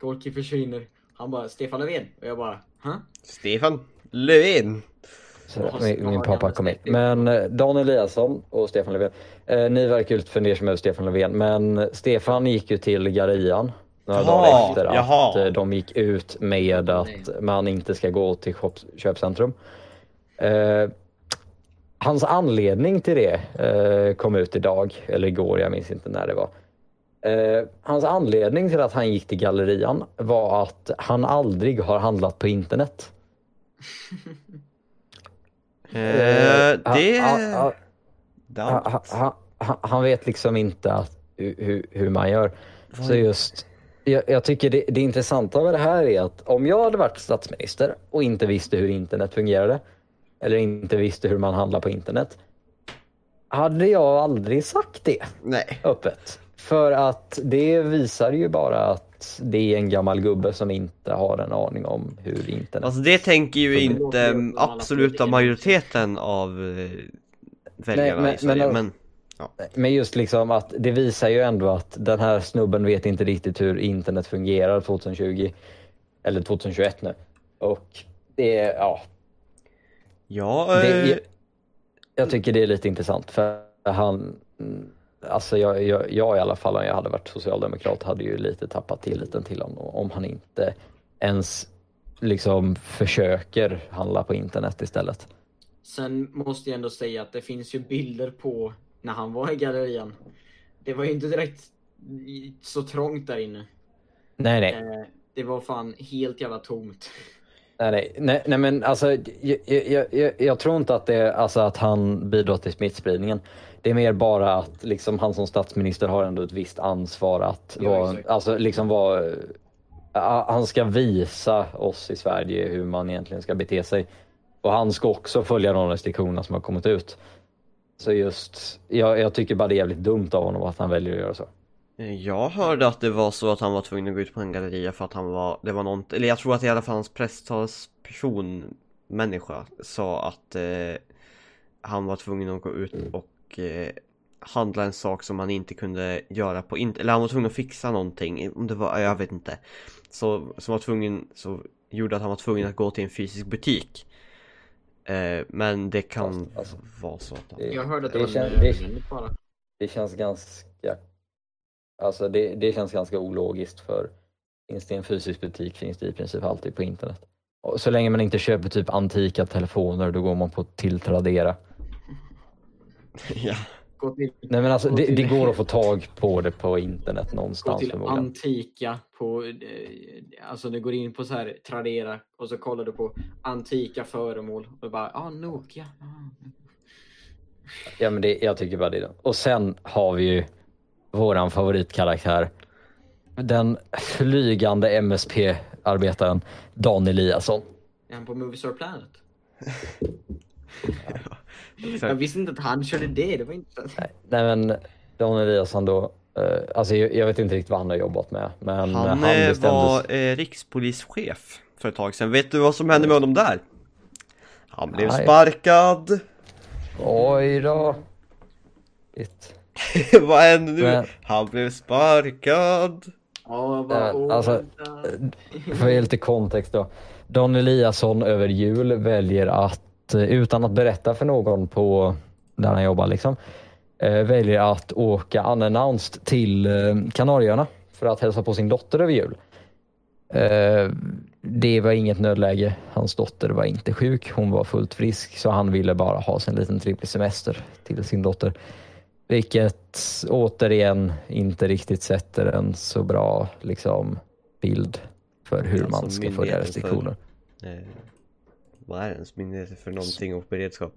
Speaker 1: Gorky försvinner. Han bara Stefan Löfven. Och jag bara, huh?
Speaker 3: Stefan Löfven!
Speaker 2: Så min, min pappa kom in. Men Dan Eliasson och Stefan Löfven. Eh, ni verkar ju lite fundersamma över Stefan Löfven, men Stefan gick ju till Gallerian några
Speaker 3: Jaha,
Speaker 2: dagar efter att
Speaker 3: jaha.
Speaker 2: eh, de gick ut med att man inte ska gå till köpcentrum. Eh, hans anledning till det eh, kom ut idag, eller igår, jag minns inte när det var. Eh, hans anledning till att han gick till Gallerian var att han aldrig har handlat på internet. [laughs]
Speaker 3: Eh, det...
Speaker 2: han, han, han- han vet liksom inte att, hur, hur man gör. Så just, jag, jag tycker det, det intressanta med det här är att om jag hade varit statsminister och inte visste hur internet fungerade eller inte visste hur man handlar på internet hade jag aldrig sagt det
Speaker 3: Nej.
Speaker 2: öppet. För att det visar ju bara att det är en gammal gubbe som inte har en aning om hur internet...
Speaker 3: Alltså det tänker ju inte absoluta majoriteten av eh, väljarna
Speaker 2: men-
Speaker 3: i Sverige,
Speaker 2: men-
Speaker 3: men...
Speaker 2: Men just liksom att det visar ju ändå att den här snubben vet inte riktigt hur internet fungerar 2020. Eller 2021 nu. Och det är, ja,
Speaker 3: Ja,
Speaker 2: Det-
Speaker 3: eh,
Speaker 2: jag tycker det är lite intressant för han, alltså jag, jag, jag i alla fall om jag hade varit socialdemokrat hade ju lite tappat tilliten till honom om han inte ens liksom försöker handla på internet istället.
Speaker 1: Sen måste jag ändå säga att det finns ju bilder på när han var i gallerian. Det var ju inte direkt så trångt där inne.
Speaker 2: Nej, nej.
Speaker 1: Eh, Det var fan helt jävla tomt.
Speaker 2: Nej, nej, nej, men alltså jag, jag, jag, jag tror inte att det alltså att han bidrar till smittspridningen. Det är mer bara att liksom han som statsminister har ändå ett visst ansvar att
Speaker 1: Ja,
Speaker 2: vara, alltså liksom vara, äh, han ska visa oss i Sverige hur man egentligen ska bete sig. Och han ska också följa de restriktionerna som har kommit ut. Så just, jag, jag tycker bara det är jävligt dumt av honom att han väljer att göra så.
Speaker 3: Eh, jag hörde att det var så att han var tvungen att gå ut på en galleria för att han var, det var något, eller jag tror att i alla fall hans presstalsperson, människa, sa att eh, han var tvungen att gå ut och eh, handla en sak som han inte kunde göra på internet, eller han var tvungen att fixa någonting, om det var, jag vet inte. Så, som var tvungen, så gjorde att han var tvungen att gå till en fysisk butik. Eh, men det kan
Speaker 2: alltså,
Speaker 3: vara så att
Speaker 2: det-
Speaker 1: Jag hörde att det,
Speaker 2: det
Speaker 1: var
Speaker 2: känns-
Speaker 1: nödvändigt bara.
Speaker 2: Det känns ganska, alltså det, det känns ganska ologiskt för finns det en fysisk butik finns det i princip alltid på internet. Och så länge man inte köper typ antika telefoner då går man på till Tradera. [laughs]
Speaker 3: ja.
Speaker 1: Gå till,
Speaker 2: Nej men alltså
Speaker 1: Gå
Speaker 2: det, det går att få tag på det på internet
Speaker 1: gå
Speaker 2: någonstans
Speaker 1: till
Speaker 2: förmodligen.
Speaker 1: Antika på, eh, alltså du går in på så här Tradera och så kollar du på antika föremål och bara, ah Nokia. Ah.
Speaker 2: Ja men det, jag tycker bara det. Och sen har vi ju våran favoritkaraktär. Den flygande MSP-arbetaren Dan Eliasson.
Speaker 1: Är han på Movie Star Planet? Jag [laughs]
Speaker 3: Exakt.
Speaker 1: visste inte att han körde det, det var intressant.
Speaker 2: Nej, nej men Dan Eliasson då, eh, alltså jag, jag vet inte riktigt vad han har jobbat med. Men
Speaker 3: Han,
Speaker 2: han,
Speaker 3: eh,
Speaker 2: bestämdes...
Speaker 3: var eh, rikspolischef för ett tag sedan. Vet du vad som hände med honom där? Han blev
Speaker 2: Nej.
Speaker 3: sparkad.
Speaker 2: Oj då. Shit. [laughs]
Speaker 3: vad hände nu?
Speaker 2: Men-
Speaker 3: Han blev sparkad.
Speaker 2: Nej,
Speaker 1: vad
Speaker 2: men, alltså,
Speaker 1: oväntat.
Speaker 2: För att ge lite kontext då. Dan Eliasson över jul väljer att, eh, utan att berätta för någon på där han jobbar liksom, eh, väljer att åka unannounced till eh, Kanarieöarna för att hälsa på sin dotter över jul. Det var inget nödläge. Hans dotter var inte sjuk. Hon var fullt frisk så han ville bara ha sin liten trevlig semester till sin dotter. Vilket återigen inte riktigt sätter en så bra liksom, bild för hur
Speaker 3: Alltså,
Speaker 2: man ska följa
Speaker 3: myndigheten för-
Speaker 2: restriktioner.
Speaker 3: Eh, vad är ens myndigheter för någonting och beredskap?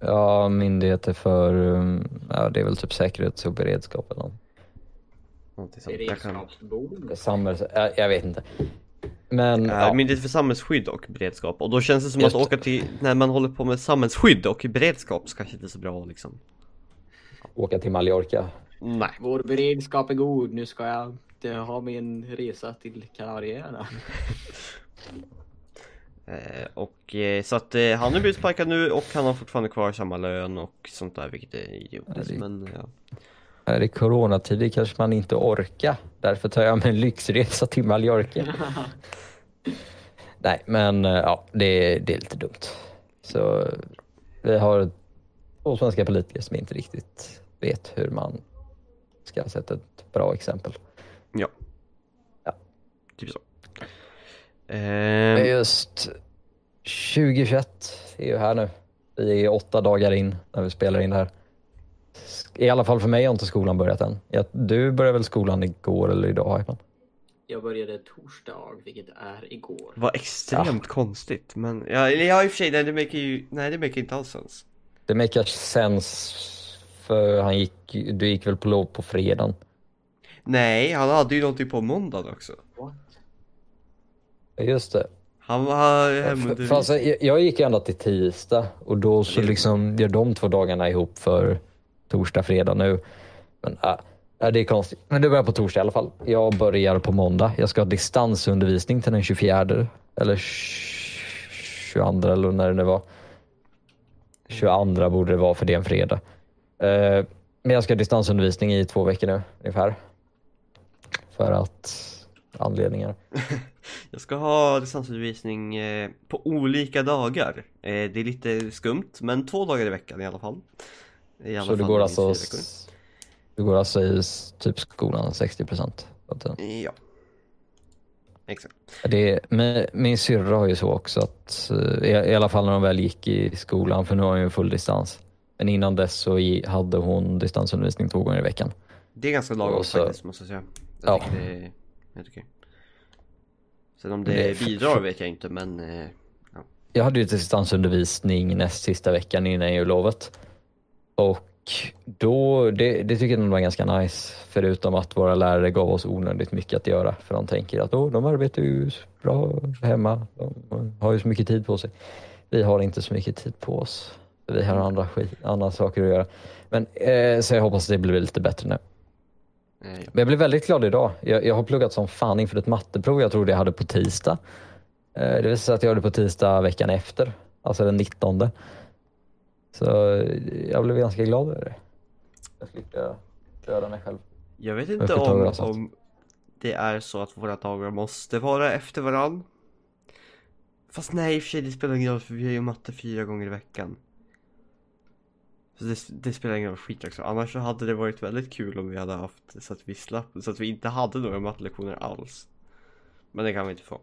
Speaker 2: Ja, myndigheter för, um, ja det är väl typ säkerhets och beredskap eller något.
Speaker 3: Någonting sånt.
Speaker 1: Beredskapsbord.
Speaker 2: Samhälls, jag, jag vet inte. Men
Speaker 3: Ja.
Speaker 2: ja,
Speaker 3: Myndighet för samhällsskydd och beredskap och då känns det som
Speaker 2: Just
Speaker 3: att åka till, när man håller på med samhällsskydd och beredskap så kanske inte är så bra liksom
Speaker 2: åka till Mallorca.
Speaker 3: Nej
Speaker 1: Vår beredskap är god. Nu ska jag ha min resa till Kanarieöarna. [laughs]
Speaker 3: eh, Och eh, så att eh, han har blivit sparkad nu och han har fortfarande kvar samma lön och sånt där vilket är idiotiskt
Speaker 2: det-
Speaker 3: men ja
Speaker 2: Är i coronatider kanske man inte orkar. Därför tar jag mig en lyxresa till Mallorca. [laughs] Nej, men ja, det, det är lite dumt. Så vi har två svenska politiker som inte riktigt vet hur man ska sätta ett bra exempel.
Speaker 3: Ja
Speaker 2: Ja.
Speaker 3: Typ så eh,
Speaker 2: just 2021 är ju här nu. Vi är åtta dagar in när vi spelar in det här. I alla fall för mig har inte skolan börjat än. Du började väl skolan igår eller idag? Hypan?
Speaker 1: Jag började torsdag, vilket är igår.
Speaker 3: Var extremt konstigt men ja, ja i och för sig nej det make ju, nej det make inte alls sens
Speaker 2: Det makar sense för han gick, du gick väl på lov på fredagen?
Speaker 3: Nej han hade ju någonting på måndagen också
Speaker 1: What?
Speaker 2: Just det.
Speaker 3: Han var
Speaker 2: För,
Speaker 3: hemundervisning
Speaker 2: för alltså, jag, jag gick ända till tisdag och då så liksom gör de två dagarna ihop för torsdag, fredag nu. Men äh, äh, det är konstigt. Men det börjar på torsdag i alla fall. Jag börjar på måndag. Jag ska ha distansundervisning till den 24 eller 22 eller när det nu var. 22 borde det vara för det är en fredag. Eh, men jag ska ha distansundervisning i två veckor nu ungefär. För att anledningar. [laughs]
Speaker 3: Jag ska ha distansundervisning eh, på olika dagar. Eh, det är lite skumt, men två dagar i veckan i alla fall. I alla
Speaker 2: Så du går alltså, du går alltså i typ skolan 60 procent?
Speaker 3: Ja. Exakt.
Speaker 2: Det, min, min syrra har ju så också att, eh, i, i alla fall när hon väl gick i skolan, för nu har hon ju full distans. Men innan dess så i, hade hon distansundervisning två gånger i veckan.
Speaker 3: Det är ganska lagom
Speaker 2: så-
Speaker 3: faktiskt, måste jag säga. Jag
Speaker 2: Ja.
Speaker 3: det är helt okej. Sen om det, bidrar vet jag inte, men eh,
Speaker 2: Jag hade ju distansundervisning näst sista veckan innan jullovet. Och då, det, det tycker jag var ganska nice. Förutom att våra lärare gav oss onödigt mycket att göra. För de tänker att oh, de arbetar ju bra hemma. De har ju så mycket tid på sig. Vi har inte så mycket tid på oss. Vi har andra, skit, andra saker att göra. Men, eh, så jag hoppas det blir lite bättre nu. Men jag blev väldigt glad idag. Jag, jag har pluggat som fan inför ett matteprov jag trodde jag hade på tisdag. Eh, Det visade sig att jag hade på tisdag veckan efter, alltså den 19. Så eh, jag blev ganska glad över det. Jag slipper döda mig själv.
Speaker 3: Jag vet
Speaker 2: Jag
Speaker 3: inte
Speaker 2: ta
Speaker 3: om,
Speaker 2: det
Speaker 3: om det är så att våra dagar måste vara efter varann. Fast nej i och för sig det spelar ingen roll för vi har ju matte fyra gånger i veckan. Så det, det spelar ingen skit också. Annars så hade det varit väldigt kul om vi hade haft så att vi slapp, så att vi inte hade några mattelektioner alls. Men det kan vi inte få.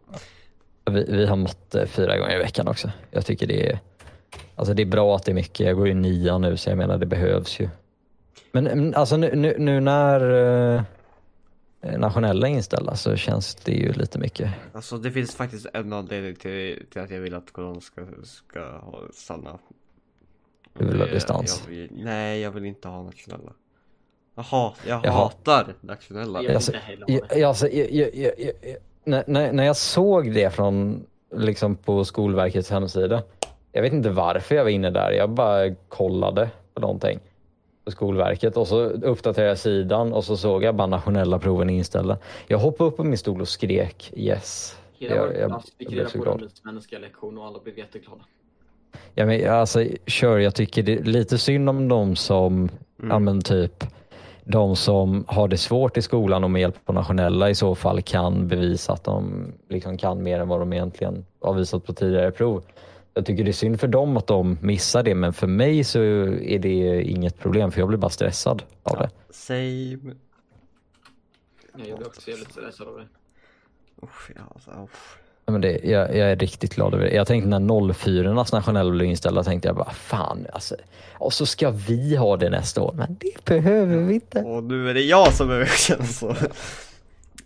Speaker 2: Vi, vi har matte fyra gånger i veckan också. Jag tycker det är, alltså det är bra att det är mycket. Jag går i nian nu så jag menar det behövs ju. Men alltså nu, nu, nu när eh, nationella är inställda så känns det ju lite mycket.
Speaker 3: Alltså det finns faktiskt en anledning till, till att jag vill att corona ska, ska stanna.
Speaker 2: Du vill ha distans?
Speaker 3: Jag vill, nej, jag vill inte ha nationella. Jaha, jag
Speaker 2: Jaha.
Speaker 3: hatar nationella.
Speaker 1: Jag vill
Speaker 2: Alltså,
Speaker 1: inte heller ha
Speaker 2: Jag, jag, alltså, jag, jag, jag, jag, när, när, när jag såg det från, liksom på Skolverkets hemsida. Jag vet inte varför jag var inne där. Jag bara kollade på någonting på Skolverket och så uppdaterade jag sidan och så såg jag bara nationella proven inställda. Jag hoppade upp på min stol och skrek yes.
Speaker 1: Hela
Speaker 2: Jag- jag-
Speaker 1: klass fick
Speaker 2: jag blev
Speaker 1: reda
Speaker 2: så
Speaker 1: på
Speaker 2: glad.
Speaker 1: svenska lektion och alla blev jätteglada.
Speaker 2: Ja, men, alltså, kör, jag tycker det är lite synd om de som, ja men typ, de som har det svårt i skolan och med hjälp på nationella i så fall kan bevisa att de liksom kan mer än vad de egentligen har visat på tidigare prov. Jag tycker det är synd för dem att de missar det men för mig så är det inget problem för jag blir bara stressad av det.
Speaker 3: Same.
Speaker 1: Jag blir också jävligt stressad av det.
Speaker 3: Usch, ja, alltså, usch.
Speaker 2: Men det, jag, jag är riktigt glad över det. Jag tänkte när 04 nationella blev inställda tänkte jag bara fan alltså. Och så ska vi ha det nästa år men det behöver vi inte.
Speaker 3: Och nu är det jag som behöver känna så.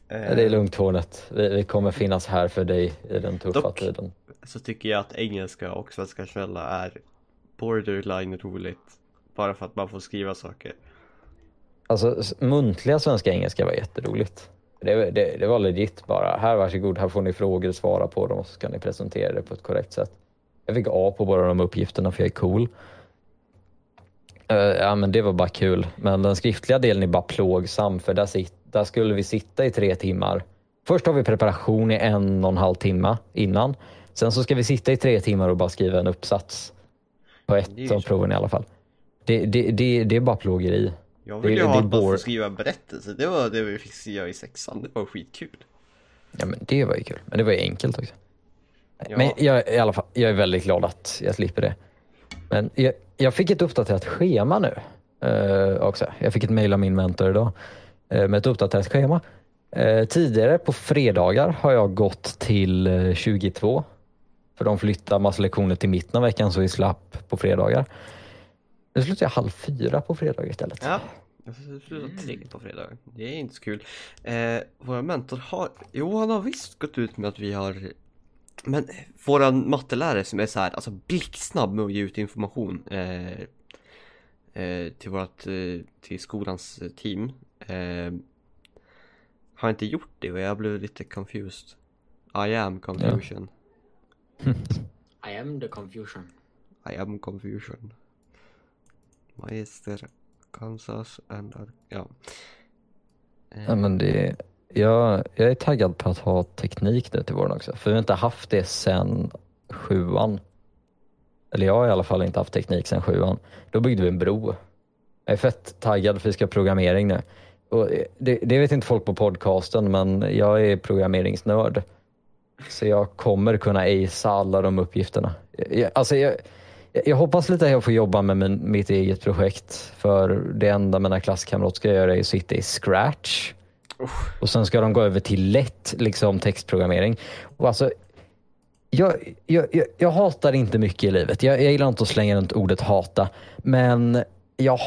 Speaker 2: Det är lugnt Hornet. Vi, vi kommer finnas här för dig i den tuffa
Speaker 3: Dock.
Speaker 2: tiden.
Speaker 3: Så tycker jag att engelska och svenska nationella är borderline roligt. Bara för att man får skriva saker.
Speaker 2: Alltså muntliga svenska engelska var jätteroligt. Det, det, det var legit bara. Här varsågod, här får ni frågor, svara på dem och så ska ni presentera det på ett korrekt sätt. Jag fick A på båda de uppgifterna för jag är cool. Eh, ja men det var bara kul. Men den skriftliga delen är bara plågsam för där, sit, där skulle vi sitta i tre timmar. Först har vi preparation i en och en halv timme innan. Sen så ska vi sitta i tre timmar och bara skriva en uppsats. På ett av proven i alla fall. Det, det, det, det är bara plågeri.
Speaker 3: Jag ville ju ha att
Speaker 2: bore-
Speaker 3: skriva en berättelse. Det var det vi fick göra i sexan. Det var skitkul.
Speaker 2: Ja men det var ju kul. Men det var ju enkelt också.
Speaker 3: Ja.
Speaker 2: Men jag, i alla fall, jag är väldigt glad att jag slipper det. Men jag, jag fick ett uppdaterat schema nu eh, också. Jag fick ett mejl av min mentor idag eh, med ett uppdaterat schema. Eh, tidigare på fredagar har jag gått till eh, 22. För de flyttar massa lektioner till mitten av veckan så vi slapp på fredagar. Nu slutar jag halv fyra på fredag istället.
Speaker 3: Ja. Jag slutar tre på fredag. Det är inte så kul. Eh, vår mentor har, jo han har visst gått ut med att vi har Men våran mattelärare som är så här, alltså blixtsnabb med att ge ut information eh, eh, till vårat, eh, till skolans eh, team eh, Har inte gjort det och jag blev lite confused I am confusion [laughs]
Speaker 1: I am the confusion.
Speaker 3: I am confusion Magister Kansas and ja eh,
Speaker 2: Ja, men det, jag, jag är taggad på att ha teknik nu till våren också. För vi har inte haft det sen sjuan. Eller jag har i alla fall inte haft teknik sen sjuan. Då byggde vi en bro. Jag är fett taggad för vi ska ha programmering nu. Och det, det vet inte folk på podcasten men jag är programmeringsnörd. Så jag kommer kunna acea alla de uppgifterna. Jag, alltså jag, jag hoppas lite att jag får jobba med min, mitt eget projekt. För det enda mina klasskamrater ska göra är att sitta i scratch. Och sen ska de gå över till lätt liksom, textprogrammering. Och alltså, jag, jag, jag, jag hatar inte mycket i livet. Jag, jag gillar inte att slänga runt ordet hata. Men jag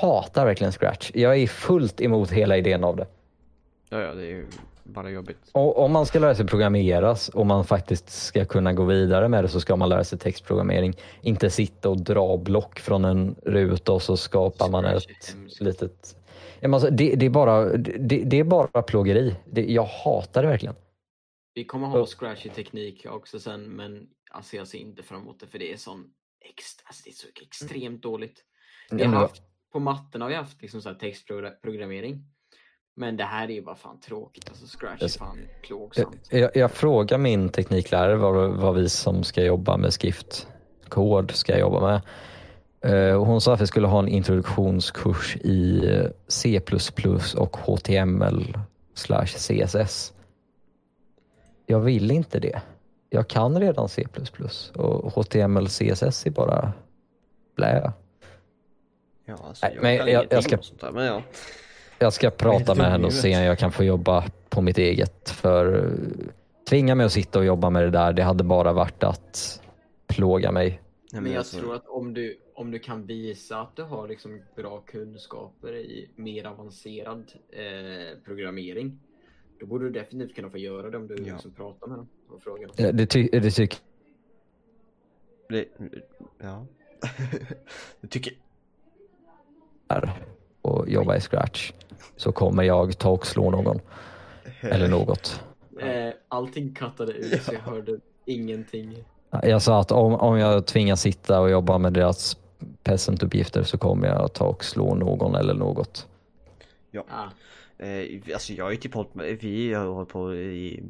Speaker 2: hatar verkligen scratch. Jag är fullt emot hela idén av det.
Speaker 3: Ja, ja, det är ju bara jobbigt.
Speaker 2: Och om man ska lära sig programmeras och man faktiskt ska kunna gå vidare med det så ska man lära sig textprogrammering. Inte sitta och dra block från en ruta och så skapar man ett litet... Alltså, det, det, är bara, det, det är bara plågeri. Det, jag hatar det verkligen.
Speaker 1: Vi kommer ha scratch i teknik också sen men alltså jag ser inte fram emot det för det är sån extra, alltså det är så extremt dåligt. Vi har haft, på matten har vi haft liksom så här textprogrammering. Men det här är ju bara fan tråkigt. Alltså scratch är fan
Speaker 2: Jag,
Speaker 1: plågsamt.
Speaker 2: jag, jag frågar min tekniklärare vad, vad vi som ska jobba med skriftkod ska jobba med. Eh, hon sa att vi skulle ha en introduktionskurs i C++ och HTML slash CSS. Jag vill inte det. Jag kan redan C++ och HTML CSS är bara blä.
Speaker 3: Ja, alltså,
Speaker 2: Nej,
Speaker 3: jag
Speaker 2: men
Speaker 3: kan
Speaker 2: jag- jag
Speaker 3: ingenting
Speaker 2: ska-
Speaker 3: sånt där, men ja.
Speaker 2: Jag ska prata med henne och se om jag kan få jobba på mitt eget. För eh, tvinga mig att sitta och jobba med det där, det hade bara varit att plåga mig.
Speaker 3: Nej,
Speaker 1: Men jag
Speaker 3: alltså,
Speaker 1: tror att om du, om du kan visa att du har liksom bra kunskaper i mer avancerad eh, programmering. Då borde du definitivt kunna få göra det om du
Speaker 3: Ja.
Speaker 1: liksom pratar med dem och frågar. dem.
Speaker 2: Eh, Det, ty- det tycker
Speaker 3: det, ja. [laughs] jag tycker,
Speaker 2: jag är och jobba i scratch. Så kommer jag ta och slå någon. Eller något.
Speaker 1: Eh, allting kattade ut så jag hörde ingenting.
Speaker 2: Jag sa att om, om jag tvingas sitta och jobba med deras peasantuppgifter så kommer jag ta och slå någon eller något.
Speaker 1: Ah,
Speaker 3: Eh, alltså jag har ju typ hållit med, vi har hållit på i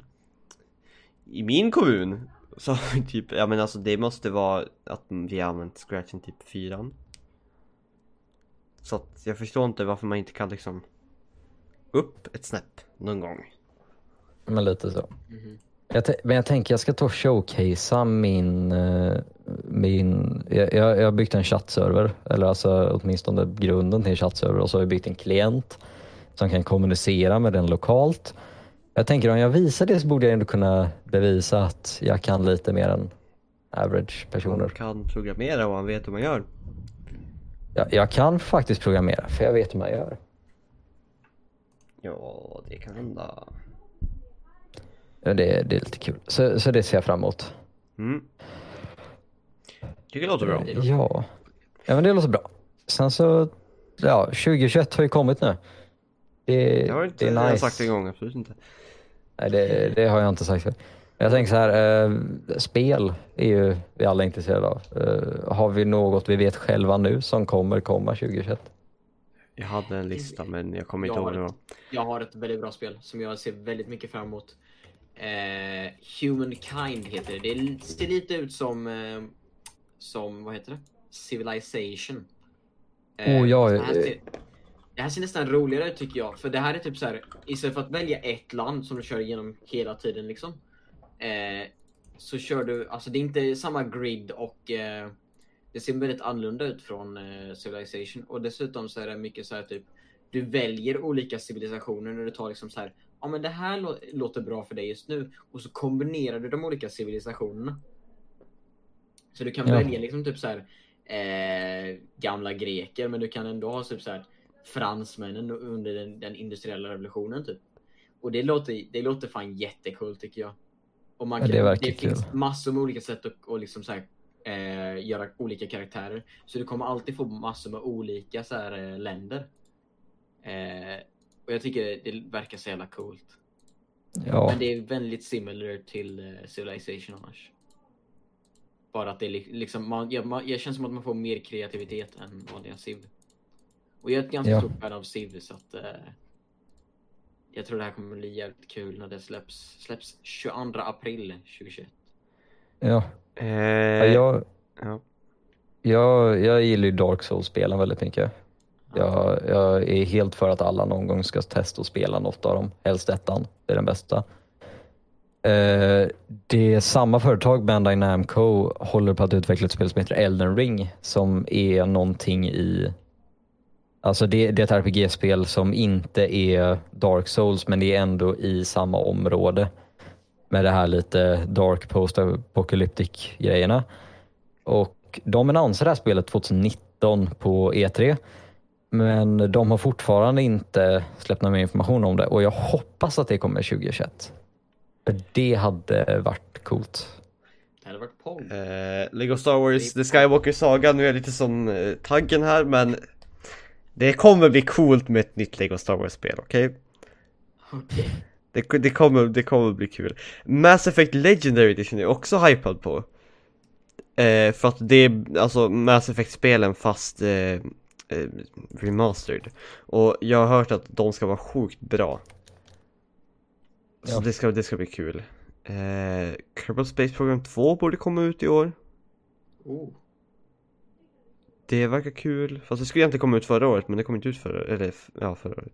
Speaker 3: I min kommun [laughs] Så typ, ja men alltså det måste vara att vi har använt scratchen typ fyran Så att jag förstår inte varför man inte kan liksom Upp ett snäpp någon gång
Speaker 2: Men lite så.
Speaker 1: mhm.
Speaker 2: Jag t- men jag tänker jag ska ta och showcasea min, eh, min jag, jag har byggt en chattserver, eller alltså åtminstone grunden till en chattserver och så har jag byggt en klient som kan kommunicera med den lokalt. Jag tänker om jag visar det så borde jag ändå kunna bevisa att jag kan lite mer än average
Speaker 3: Man
Speaker 2: personer.
Speaker 3: kan programmera och man vet hur man gör.
Speaker 2: Jag, jag kan faktiskt programmera för jag vet hur man gör.
Speaker 3: Ja, det kan hända.
Speaker 2: Det, det är lite kul. Så, så det ser jag fram emot.
Speaker 3: Mm. Tycker det låter bra.
Speaker 2: Ja. ja, men det låter bra. Sen så, ja, 2021 har ju kommit nu. Det,
Speaker 3: Jag har inte
Speaker 2: det är
Speaker 3: jag
Speaker 2: nice.
Speaker 3: sagt det en gång, absolut inte.
Speaker 2: Nej, det, det har jag inte sagt. Jag tänker så här, eh, spel är ju vi alla intresserade av. Eh, har vi något vi vet själva nu som kommer komma 2021?
Speaker 3: Jag hade en lista men jag kommer inte
Speaker 1: Jag
Speaker 3: ihåg det.
Speaker 1: Jag har ett väldigt bra spel som jag ser väldigt mycket fram emot. Eh, Humankind heter det. Det ser lite ut som, eh, som vad heter det? Civilization. Eh,
Speaker 2: Oh, ja,
Speaker 1: det, här
Speaker 2: eh.
Speaker 1: ser, det här ser nästan roligare ut tycker jag. För det här är typ så här, istället för att välja ett land som du kör igenom hela tiden liksom. Eh, så kör du, alltså det är inte samma grid och eh, det ser väldigt annorlunda ut från eh, Civilization. Och dessutom så är det mycket så här typ, du väljer olika civilisationer när du tar liksom så här, ja men det här lå- låter bra för dig just nu. Och så kombinerar du de olika civilisationerna. Så du kan
Speaker 2: Ja.
Speaker 1: välja liksom typ så här eh, gamla greker, men du kan ändå ha typ så här fransmännen under den, den industriella revolutionen typ. Och det låter, det låter fan jättekul tycker jag. Och man
Speaker 2: Ja,
Speaker 1: kan,
Speaker 2: det verkar
Speaker 1: finns
Speaker 2: kul.
Speaker 1: massor med olika sätt att och liksom så här, eh, göra olika karaktärer. Så du kommer alltid få massor med olika så här, eh, länder. Eh, och jag tycker det verkar så jävla coolt.
Speaker 2: Ja,
Speaker 1: Men det är väldigt similar till eh, Civilization annars. Bara att det är li- liksom, man, jag, man, jag känns som att man får mer kreativitet än vanliga Civ. Och jag är ett ganska
Speaker 2: Ja.
Speaker 1: stort fan av Civ så att eh, jag tror det här kommer bli jävligt kul när det släpps. Släpps 22 april 2021.
Speaker 2: ja.
Speaker 3: Eh,
Speaker 2: ja jag,
Speaker 3: ja.
Speaker 2: jag, jag gillar ju Dark Souls-spelen väldigt mycket. Jag, jag är helt för att alla någon gång ska testa att spela något av dem. Helst ettan, det är den bästa. Eh, det är samma företag, Bandai Namco, håller på att utveckla ett spel som heter Elden Ring som är någonting i Alltså det, det är ett RPG-spel som inte är Dark Souls men det är ändå i samma område med det här lite Dark Post-Apocalyptic grejerna. Och de annonserade det här spelet 2019 på E3 men de har fortfarande inte släppt någon mer information om det och jag hoppas att det kommer 2021. För det hade varit coolt.
Speaker 1: Det hade varit POG.
Speaker 3: Eh, Lego Star Wars The Skywalker Saga, nu är jag lite som eh, taggen här men Det kommer bli coolt med ett nytt Lego Star Wars-spel, okej?
Speaker 1: Okej.
Speaker 3: Det, det, kommer, det kommer bli kul. Mass Effect Legendary Edition är jag också hypad på. Eh, för att det är alltså Mass Effect-spelen fast eh, eh, remastered. Och jag har hört att de ska vara sjukt bra. Så
Speaker 2: Ja.
Speaker 3: det, ska, det ska bli kul. Eh, Kerbal Space Program 2 borde komma ut i år.
Speaker 1: Oh.
Speaker 3: Det verkar kul. Fast det skulle egentligen komma ut förra året men det kom inte ut förra, eller ja förra året.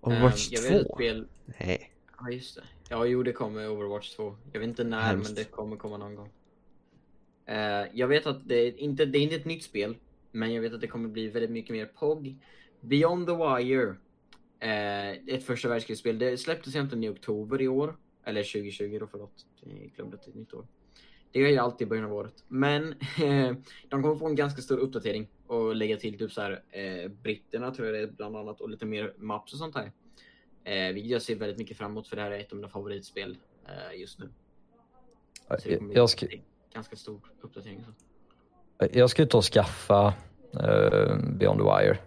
Speaker 3: Overwatch
Speaker 1: Ehm, vet ett
Speaker 3: 2?
Speaker 1: spel...
Speaker 3: Nej.
Speaker 1: Ja just det. Ja jo det kommer Overwatch 2. Jag vet inte när
Speaker 3: Hemskt.
Speaker 1: men det kommer komma någon gång. Eh, jag vet att det är, inte, det är inte ett nytt spel. Men jag vet att det kommer bli väldigt mycket mer POG. Beyond the Wire. Eh, ett första världskrigsspel. Det släpptes egentligen i oktober i år. Eller 2020 då förlåt. Jag glömde att det är ett nytt år. Det är ju alltid i början av året. Men eh, de kommer få en ganska stor uppdatering. Och lägga till typ så här eh, britterna tror jag det är bland annat. Och lite mer maps och sånt här. Eh, vilket jag ser väldigt mycket fram emot för det här är ett av mina favoritspel eh, just nu. Så det kommer
Speaker 2: Jag ska,
Speaker 1: ganska stor uppdatering. Så.
Speaker 2: jag ska ut och skaffa eh, Beyond the Wire.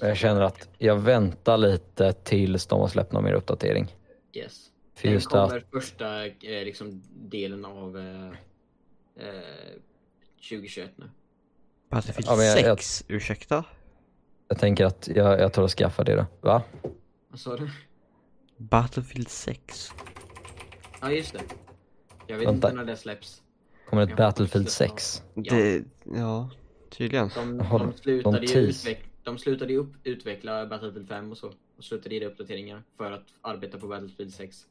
Speaker 2: Jag känner att jag väntar lite tills de har släppt någon mer uppdatering.
Speaker 1: Yes.
Speaker 2: För
Speaker 1: Den kommer
Speaker 2: att,
Speaker 1: första eh, liksom, delen av eh, eh, 2021 nu.
Speaker 3: Battlefield
Speaker 2: Ja, jag- jag-
Speaker 3: 6, ursäkta?
Speaker 2: jag tänker att jag, jag tar och skaffar det då. Va?
Speaker 1: Vad sa du?
Speaker 3: Battlefield 6?
Speaker 1: Ja just det. Jag vet
Speaker 2: Vänta.
Speaker 1: inte när det släpps.
Speaker 2: Kommer ett
Speaker 1: Jag
Speaker 2: Battlefield
Speaker 1: hoppas det
Speaker 2: 6?
Speaker 1: Ja.
Speaker 3: Det, ja, tydligen.
Speaker 1: De, de
Speaker 2: de
Speaker 1: slutade ju
Speaker 2: tease.
Speaker 1: utveck- de slutade ju upp, utveckla Battlefield 5 och så. Och slutade det uppdateringar för att arbeta på Battlefield 6.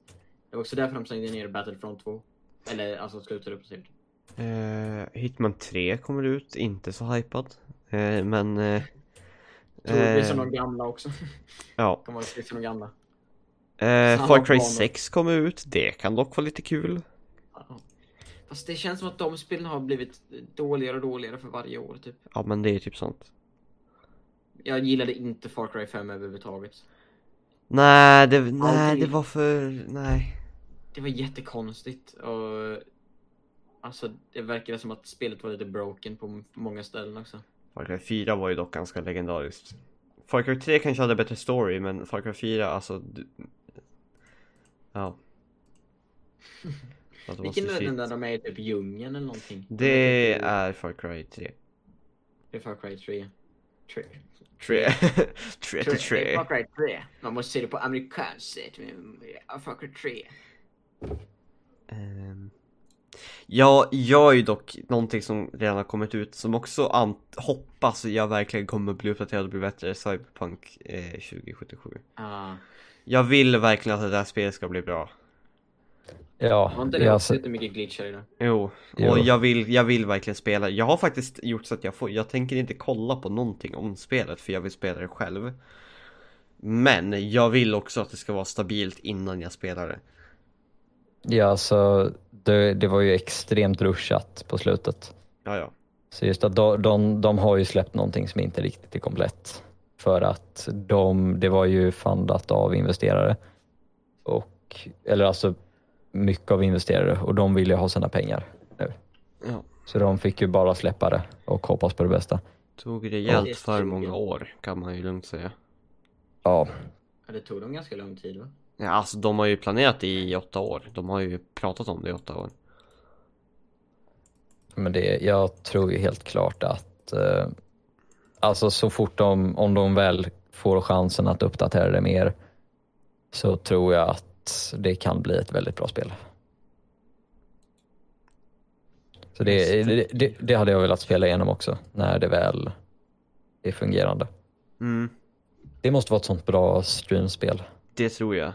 Speaker 1: Det var också därför de stängde ner Battlefront 2. Eller alltså slutade uppdatera.
Speaker 3: Eh, Hitman 3 kommer ut, inte så hypad. Eh, men... Eh,
Speaker 1: Tror det blir som
Speaker 3: eh,
Speaker 1: de gamla också. [laughs]
Speaker 3: ja.
Speaker 1: Kommer precis som de gamla.
Speaker 3: Eh,
Speaker 1: Samma
Speaker 3: Far Cry
Speaker 1: banor.
Speaker 3: 6 kommer ut, det kan dock vara lite kul.
Speaker 1: Fast det känns som att de spelen har blivit dåligare och dåligare för varje år typ.
Speaker 3: Ja men det är typ sånt.
Speaker 1: Jag gillade inte Far Cry 5 överhuvudtaget.
Speaker 3: Nej, det, nej, det var för... Nej.
Speaker 1: Det var jättekonstigt och alltså det verkade som att spelet var lite broken på många ställen också.
Speaker 3: Far Cry 4 var ju dock ganska legendariskt. Far Cry 3 kanske hade bättre story, men Far Cry 4, alltså... Du... Ja. [laughs] Var
Speaker 1: Vilken är den där de är i typ djungeln eller någonting?
Speaker 3: Det är Far Cry 3.
Speaker 1: Det är Far Cry 3. 3.
Speaker 3: 3. 3 till 3.
Speaker 1: Far Cry 3. Man måste se det på amerikanskt sätt. men, ja, Far Cry 3.
Speaker 3: Ehm. Ja, jag är ju dock någonting som redan har kommit ut som också hoppas jag verkligen kommer bli uppdaterad och bli bättre, Cyberpunk eh, 2077.
Speaker 1: Ah.
Speaker 3: Jag vill verkligen att det där spelet ska bli bra.
Speaker 2: Ja,
Speaker 1: Var inte det lite mycket glitchar i det?
Speaker 3: Jo,
Speaker 2: Jo.
Speaker 3: och jag vill, jag vill verkligen spela. Jag har faktiskt gjort så att jag får, jag tänker inte kolla på någonting om spelet för jag vill spela det själv. Men jag vill också att det ska vara stabilt innan jag spelar det.
Speaker 2: ja alltså, det, det var ju extremt rushat på slutet.
Speaker 3: Ja, ja.
Speaker 2: Så just att de, de, de har ju släppt någonting som inte riktigt är komplett. För att de, det var ju fundat av investerare. Och, eller alltså mycket av investerare och de vill ju ha sina pengar nu.
Speaker 3: ja.
Speaker 2: Så de fick ju bara släppa det och hoppas på det bästa.
Speaker 3: Tog
Speaker 1: det
Speaker 3: rejält för många år kan man ju lugnt säga.
Speaker 2: Ja,
Speaker 1: Ja, det tog dem ganska lång tid va?
Speaker 3: Ja, alltså de har ju planerat i åtta år. De har ju pratat om det i åtta år.
Speaker 2: men det, jag tror ju helt klart att eh, alltså så fort de, om de väl får chansen att uppdatera det mer så tror jag att det kan bli ett väldigt bra spel. Så det, det, det, det hade jag velat spela igenom också när det väl är fungerande.
Speaker 3: Mm,
Speaker 2: Det måste vara ett sånt bra streamspel.
Speaker 3: det tror jag.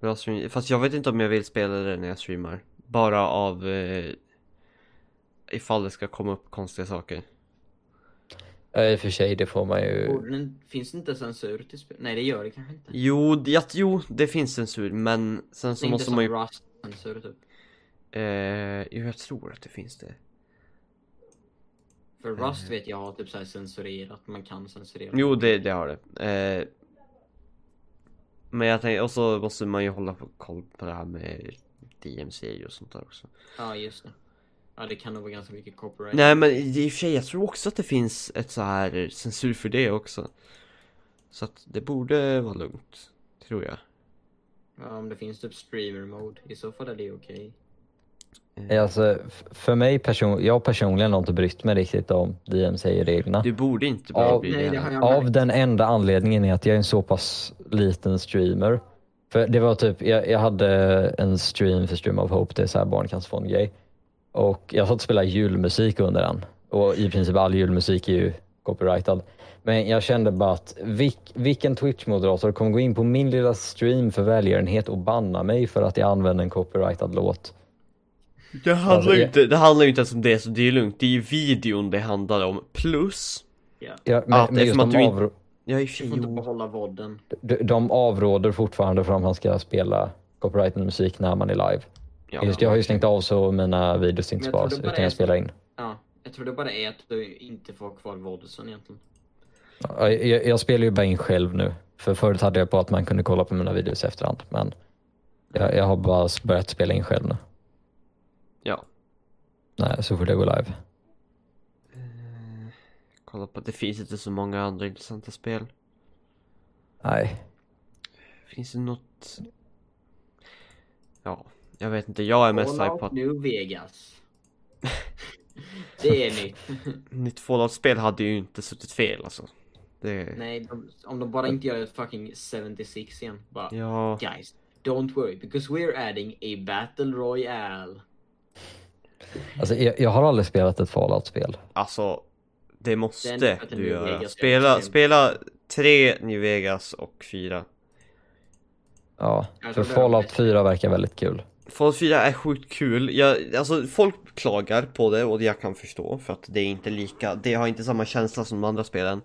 Speaker 3: Bra stream. Fast jag vet inte om jag vill spela det när jag streamar. Bara av eh, ifall det ska komma upp konstiga saker.
Speaker 2: Ja, I och för sig, det får man ju.
Speaker 1: Finns det inte censur till spel? Nej det gör det kanske inte.
Speaker 3: Jo, det, ja, jo, det finns censur men sen så måste man ju...
Speaker 1: Rust-censur typ.
Speaker 3: Eh, jo, jag tror att det finns det.
Speaker 1: För Rust vet jag har typ såhär censurerat, man kan censurera.
Speaker 3: Jo, det, det har det. Eh, men jag tänker, och så måste man ju hålla på koll på det här med DMC och sånt där också.
Speaker 1: Ja just det. Ja det kan nog vara ganska mycket copyright.
Speaker 3: Nej men i och för sig, jag tror också att det finns ett så här censur för det också. Så att det borde vara lugnt, tror jag.
Speaker 1: Ja, om det finns typ streamer mode, i så fall är det okej.
Speaker 2: Ja, Alltså, f- för mig person, jag personligen har inte brytt mig riktigt om DMC-reglerna.
Speaker 3: Det borde inte
Speaker 2: Av-
Speaker 1: Nej,
Speaker 3: det här.
Speaker 1: jag
Speaker 2: Av den enda anledningen är att jag är en så pass liten streamer. För det var typ, jag, jag hade en stream för Stream of Hope, det är så här barncancerfond-grej. Och jag satt och spelade julmusik under den. Och i princip all julmusik är ju copyrightad. Men jag kände bara att vilk, vilken Twitch-moderator kommer gå in på min lilla stream för välgörenhet och banna mig för att jag använder en copyrightad låt?
Speaker 3: Det handlar
Speaker 2: Alltså, jag-
Speaker 3: inte, det handlar inte ens om det så det är lugnt. Det är ju videon det handlar om. Plus,
Speaker 1: Ja.
Speaker 2: Ja, men,
Speaker 3: Att
Speaker 2: men
Speaker 3: eftersom att du
Speaker 2: avro,
Speaker 3: jag är i och
Speaker 1: Du
Speaker 3: för sig,
Speaker 1: får inte behålla vodden.
Speaker 2: de, de avråder fortfarande från att man ska spela copyrightad musik när man är live.
Speaker 3: Ja,
Speaker 2: Just, jag har ju stängt av så mina videos inte sparas
Speaker 1: det
Speaker 2: utan jag spelar in.
Speaker 1: Ja, jag tror det bara är att du inte får kvar vodden egentligen.
Speaker 2: Ja, Jag, jag spelar ju bara in själv nu. För förut hade jag på att man kunde kolla på mina videos i efterhand. Men jag, jag har bara börjat spela in själv nu.
Speaker 3: ja.
Speaker 2: Nej, så fort jag går live.
Speaker 3: Kolla på, det finns inte så många andra intressanta spel.
Speaker 2: Nej.
Speaker 3: Finns det något? Ja, jag vet inte. Jag är mest hype på att
Speaker 1: New Vegas. [laughs] det är nytt.
Speaker 3: nytt Fallout-spel hade ju inte suttit fel alltså. Det...
Speaker 1: Nej, de, om de bara inte gör ett fucking 76 igen. Bara,
Speaker 3: Ja,
Speaker 1: guys, don't worry because we're adding a battle royale.
Speaker 2: Alltså, jag, jag har aldrig spelat ett Fallout-spel.
Speaker 3: alltså. Det måste
Speaker 1: Den
Speaker 3: du
Speaker 1: New
Speaker 3: göra.
Speaker 1: Vegas
Speaker 3: Spela, spela tre New Vegas och fyra.
Speaker 2: Ja, för Fallout
Speaker 1: bästa.
Speaker 2: 4 verkar väldigt kul.
Speaker 3: Fallout 4 är sjukt kul. Jag, alltså folk klagar på det och det jag kan förstå för att det är inte lika, det har inte samma känsla som de andra spelen.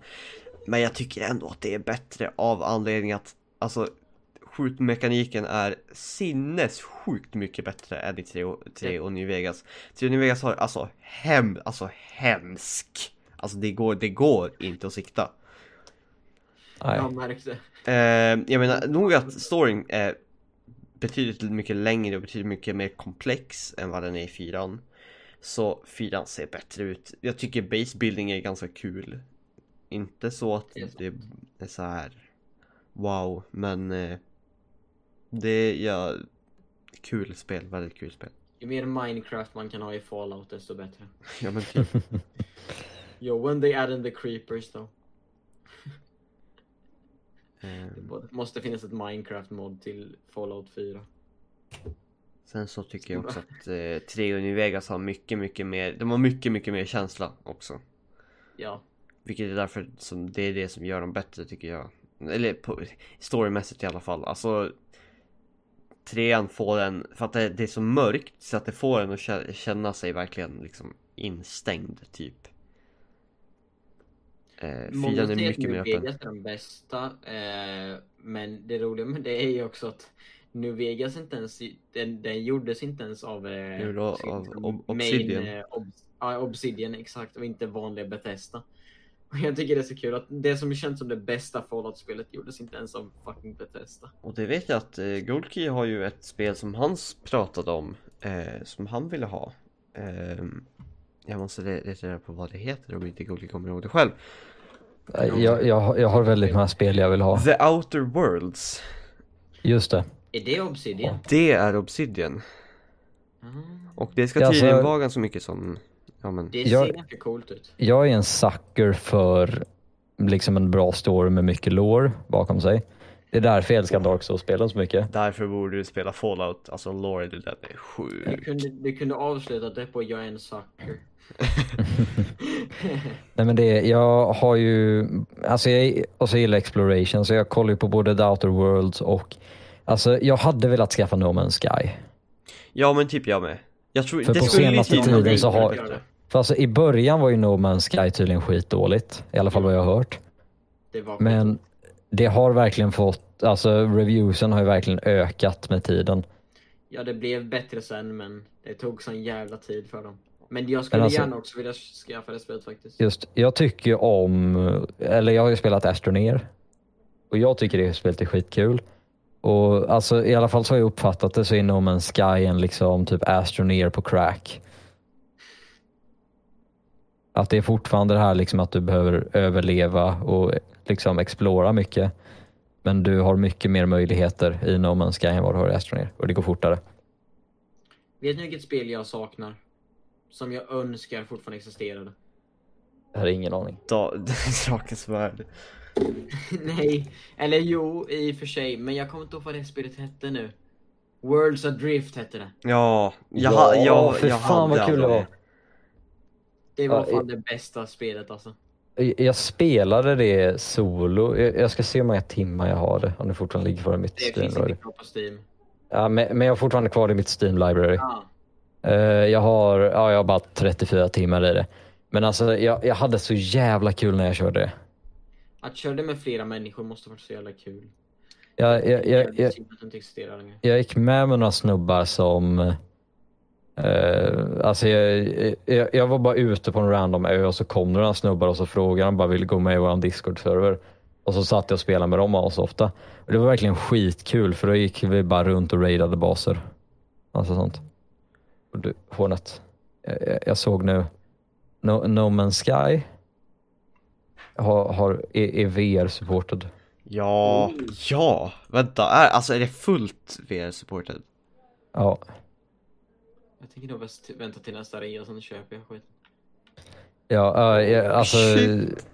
Speaker 3: Men jag tycker ändå att det är bättre av anledning att alltså skjutmekaniken är sinnessjukt mycket bättre än i 3 och, 3 och New Vegas. 3 och New Vegas har alltså hem, alltså hemsk. Alltså det går, det går inte att sikta.
Speaker 2: Nej.
Speaker 1: Jag märkte.
Speaker 3: Eh, jag menar nog att storyn är betydligt mycket längre och betydligt mycket mer komplex än vad den är i fyran. Så fyran ser bättre ut. Jag tycker basebuilding är ganska kul. Inte så att
Speaker 1: Det är
Speaker 3: så här wow, men eh, det är ja, kul spel, väldigt kul spel.
Speaker 1: Ju mer Minecraft man kan ha i Fallout desto bättre. [laughs]
Speaker 3: Ja men typ. [laughs]
Speaker 1: Yo, when they add in the creepers då.
Speaker 3: Eh,
Speaker 1: Det måste finnas ett Minecraft-mod till Fallout 4.
Speaker 3: sen så tycker jag också att eh, 3 och New Vegas har mycket, mycket mer, de har mycket, mycket mer känsla också.
Speaker 1: Ja.
Speaker 3: Vilket är därför som det är det som gör dem bättre tycker jag. Eller på, storymässigt i alla fall. Alltså trean får en, för att det, det är så mörkt så att det får en att kä- känna sig verkligen liksom instängd typ. Eh,
Speaker 1: Många
Speaker 3: är mycket mer öppen.
Speaker 1: Vegas är den bästa, eh, men det roliga med det är ju också att New Vegas inte ens, den, den gjordes inte ens av, eh,
Speaker 3: då, av Ob-
Speaker 1: main,
Speaker 3: Obsidian.
Speaker 1: eh, ob, Obsidian exakt, och inte vanliga Bethesda. Och jag tycker det är så kul att det som känns som det bästa Fallout-spelet gjordes inte ens av fucking Bethesda.
Speaker 3: Och det vet jag att eh, Goldkey har ju ett spel som han pratade om, eh, som han ville ha. Eh, jag måste le- leta reda på vad det heter om inte Goldkey kommer ihåg det själv.
Speaker 2: Jag, jag, jag har väldigt många spel jag vill ha.
Speaker 3: The Outer Worlds.
Speaker 2: Just det.
Speaker 1: Är det Obsidian?
Speaker 3: Det är Obsidian.
Speaker 1: Mm.
Speaker 3: Och det ska
Speaker 2: Ja,
Speaker 3: tydligen
Speaker 2: alltså-
Speaker 3: vara ganska mycket som, ja men,
Speaker 1: Det ser
Speaker 2: Jag-
Speaker 1: ganska coolt ut.
Speaker 2: Jag är en sucker för liksom en bra story med mycket lore bakom sig. Det är därför jag älskar Dark Souls-spelen så mycket.
Speaker 3: därför borde du spela Fallout, alltså Lore den är
Speaker 1: Du
Speaker 3: sjuk.
Speaker 1: kunde, du kunde avsluta det på jag är en sucker. [laughs]
Speaker 2: Nej men det, jag har ju, alltså jag, och så gillar exploration så jag kollar ju på både The Outer Worlds och, alltså jag hade velat skaffa No Man's Sky.
Speaker 3: Ja men typ jag med. Jag tror,
Speaker 2: För
Speaker 3: det
Speaker 2: på senaste tiden så har-. För alltså i början var ju No Man's Sky tydligen skitdåligt, i alla fall vad jag har hört.
Speaker 1: Det var
Speaker 2: Men det har verkligen fått, alltså reviewsen har ju verkligen ökat med tiden.
Speaker 1: Ja, det blev bättre sen, men det tog sån jävla tid för dem. Men jag skulle
Speaker 2: Men alltså-
Speaker 1: gärna också vilja skaffa det spelet faktiskt.
Speaker 2: Just, jag tycker om, eller jag har ju spelat Astroneer. Och jag tycker det spelet är skitkul. Och alltså i alla fall så har jag uppfattat det så Sky en liksom typ Astroneer på crack. Att det är fortfarande det här liksom att du behöver överleva och liksom explora mycket. Men du har mycket mer möjligheter i No Man's Sky än vad du har i Astroneer. Och det går fortare.
Speaker 1: Vet ni vilket spel jag saknar? Som jag önskar fortfarande existerade.
Speaker 2: Jag har ingen aning.
Speaker 3: Da, [laughs] Drakens värld. [laughs]
Speaker 1: Nej, eller jo, i och för sig. Men jag kommer inte ihåg vad det spelet hette nu. Worlds Adrift hette det.
Speaker 3: Ja, jag,
Speaker 2: Ja,
Speaker 3: ja, jag,
Speaker 2: för
Speaker 3: jag
Speaker 2: fan vad
Speaker 3: hade
Speaker 2: kul det var.
Speaker 1: Det var
Speaker 2: Ja,
Speaker 1: fan det bästa spelet alltså.
Speaker 2: Jag spelade det solo. Jag jag ska se hur många timmar jag har det. Om det fortfarande ligger kvar i mitt
Speaker 1: Det
Speaker 2: Steam
Speaker 1: finns
Speaker 2: library.
Speaker 1: inte kvar på Steam.
Speaker 2: Ja, men, men jag har fortfarande kvar det i mitt Steam library.
Speaker 1: Ah,
Speaker 2: jag, har, ja, jag har bara 34 timmar i det. Men alltså jag, jag hade så jävla kul när jag körde det.
Speaker 1: att köra det med flera människor måste vara så jävla kul.
Speaker 2: Jag, jag, jag, jag, jag gick med med några snubbar som... Eh, alltså jag, jag, jag var bara ute på en random ö och så kom det några snubbar och så frågade de bara vill gå med i vår Discord-server. Och så satt jag och spelade med dem ofta. Och det var verkligen skitkul för då gick vi bara runt och raidade baser. Alltså sånt. Hornet. Jag, jag, jag såg nu No, no Man's Sky har, har, är, är VR-supported.
Speaker 3: Ja, ja, vänta, är, alltså är det fullt VR-supported?
Speaker 2: Ja.
Speaker 1: Jag tänker nog bäst vänta till nästa rea, sen köper jag skit.
Speaker 2: Ja, äh, jag, alltså,
Speaker 3: Shit.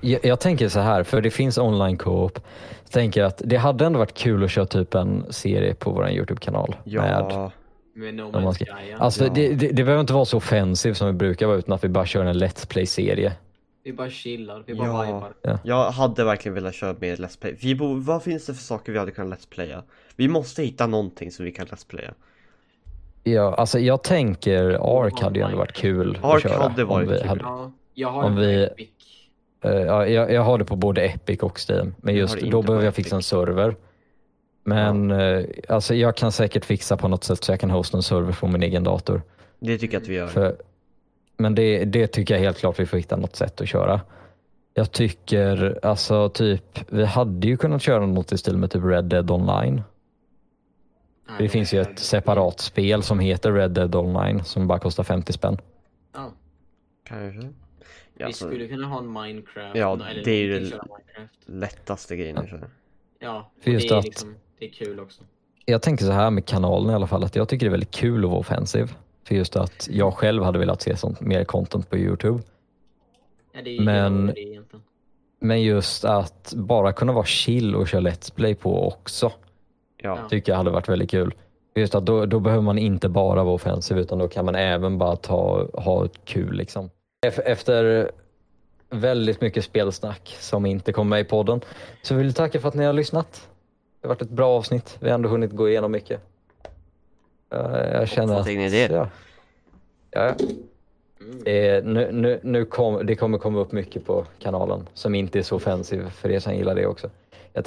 Speaker 2: jag, jag tänker så här, för det finns online co-op. Jag tänker att det hade ändå varit kul att köra typ en serie på vår Youtube-kanal.
Speaker 3: Ja,
Speaker 1: Med No
Speaker 2: om
Speaker 1: Man's
Speaker 2: man ska-
Speaker 1: Sky, ja.
Speaker 2: alltså
Speaker 3: Ja.
Speaker 2: det, det, det behöver inte vara så offensivt som vi brukar vara utan att vi bara kör en Let's Play-serie.
Speaker 1: Vi bara chillar, vi bara
Speaker 3: Ja.
Speaker 1: vibar.
Speaker 3: Jag hade verkligen velat köra mer Let's Play. Vi bo, vad finns det för saker vi hade kunnat Let's Playa? Vi måste hitta någonting som vi kan Let's Playa.
Speaker 2: Ja, alltså jag tänker Ark hade ju ändå varit kul att
Speaker 3: Ark
Speaker 2: köra.
Speaker 3: hade varit kul.
Speaker 2: hade-
Speaker 1: Ja, jag har
Speaker 2: Om vi-
Speaker 1: Epic.
Speaker 2: Eh, ja, jag, jag har det på både Epic och Steam, men just då behöver jag fixa en server. Men eh, alltså jag kan säkert fixa på något sätt så jag kan hosta en server från min egen dator.
Speaker 3: Det tycker jag att vi gör.
Speaker 2: För, men det, det tycker jag helt klart vi får hitta något sätt att köra. Jag tycker alltså typ, vi hade ju kunnat köra något i stil med typ Red Dead Online.
Speaker 1: Nej,
Speaker 2: Det finns ju ett separat spel som heter Red Dead Online som bara kostar 50 spänn.
Speaker 1: Ja,
Speaker 3: Kanske.
Speaker 1: vi
Speaker 3: Ja, så
Speaker 1: skulle kunna ha en Minecraft.
Speaker 3: Ja,
Speaker 1: eller
Speaker 3: det är ju
Speaker 1: Minecraft.
Speaker 3: lättaste grejen.
Speaker 1: Ja, och
Speaker 2: För just
Speaker 1: det är
Speaker 2: att-
Speaker 1: liksom, det är kul också.
Speaker 2: Jag tänker så här med kanalen i alla fall att jag tycker det är väldigt kul att vara offensiv. För just att jag själv hade velat se sånt mer content på Youtube.
Speaker 1: Ja, det är ju
Speaker 2: Men-
Speaker 1: det egentligen.
Speaker 2: Men just att bara kunna vara chill och köra Let's Play på också
Speaker 3: Ja.
Speaker 2: Tycker jag hade varit väldigt kul. Just att då, då behöver man inte bara vara offensiv utan då kan man även bara ta, ha ett kul liksom. Ef- Efter väldigt mycket spelsnack som inte kom med i podden så vill jag tacka för att ni har lyssnat. Det har varit ett bra avsnitt. Vi har ändå hunnit gå igenom mycket. Eh, Jag känner att...
Speaker 3: det?
Speaker 2: Ja. Ja,
Speaker 1: Mm.
Speaker 2: Eh, nu, nu, nu kom, det kommer komma upp mycket på kanalen som inte är så offensiv för er som gillar det också.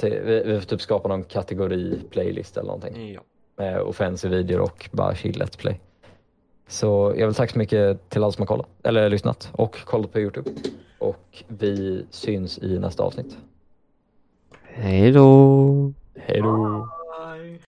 Speaker 2: Vi, vi får typ skapa någon kategori playlist eller någonting
Speaker 3: ja.
Speaker 2: med offensiv videor och bara chill let's play. Så jag vill tacka så mycket till alla som har kollat eller lyssnat och kollat på Youtube. Och vi syns i nästa avsnitt. Hej då!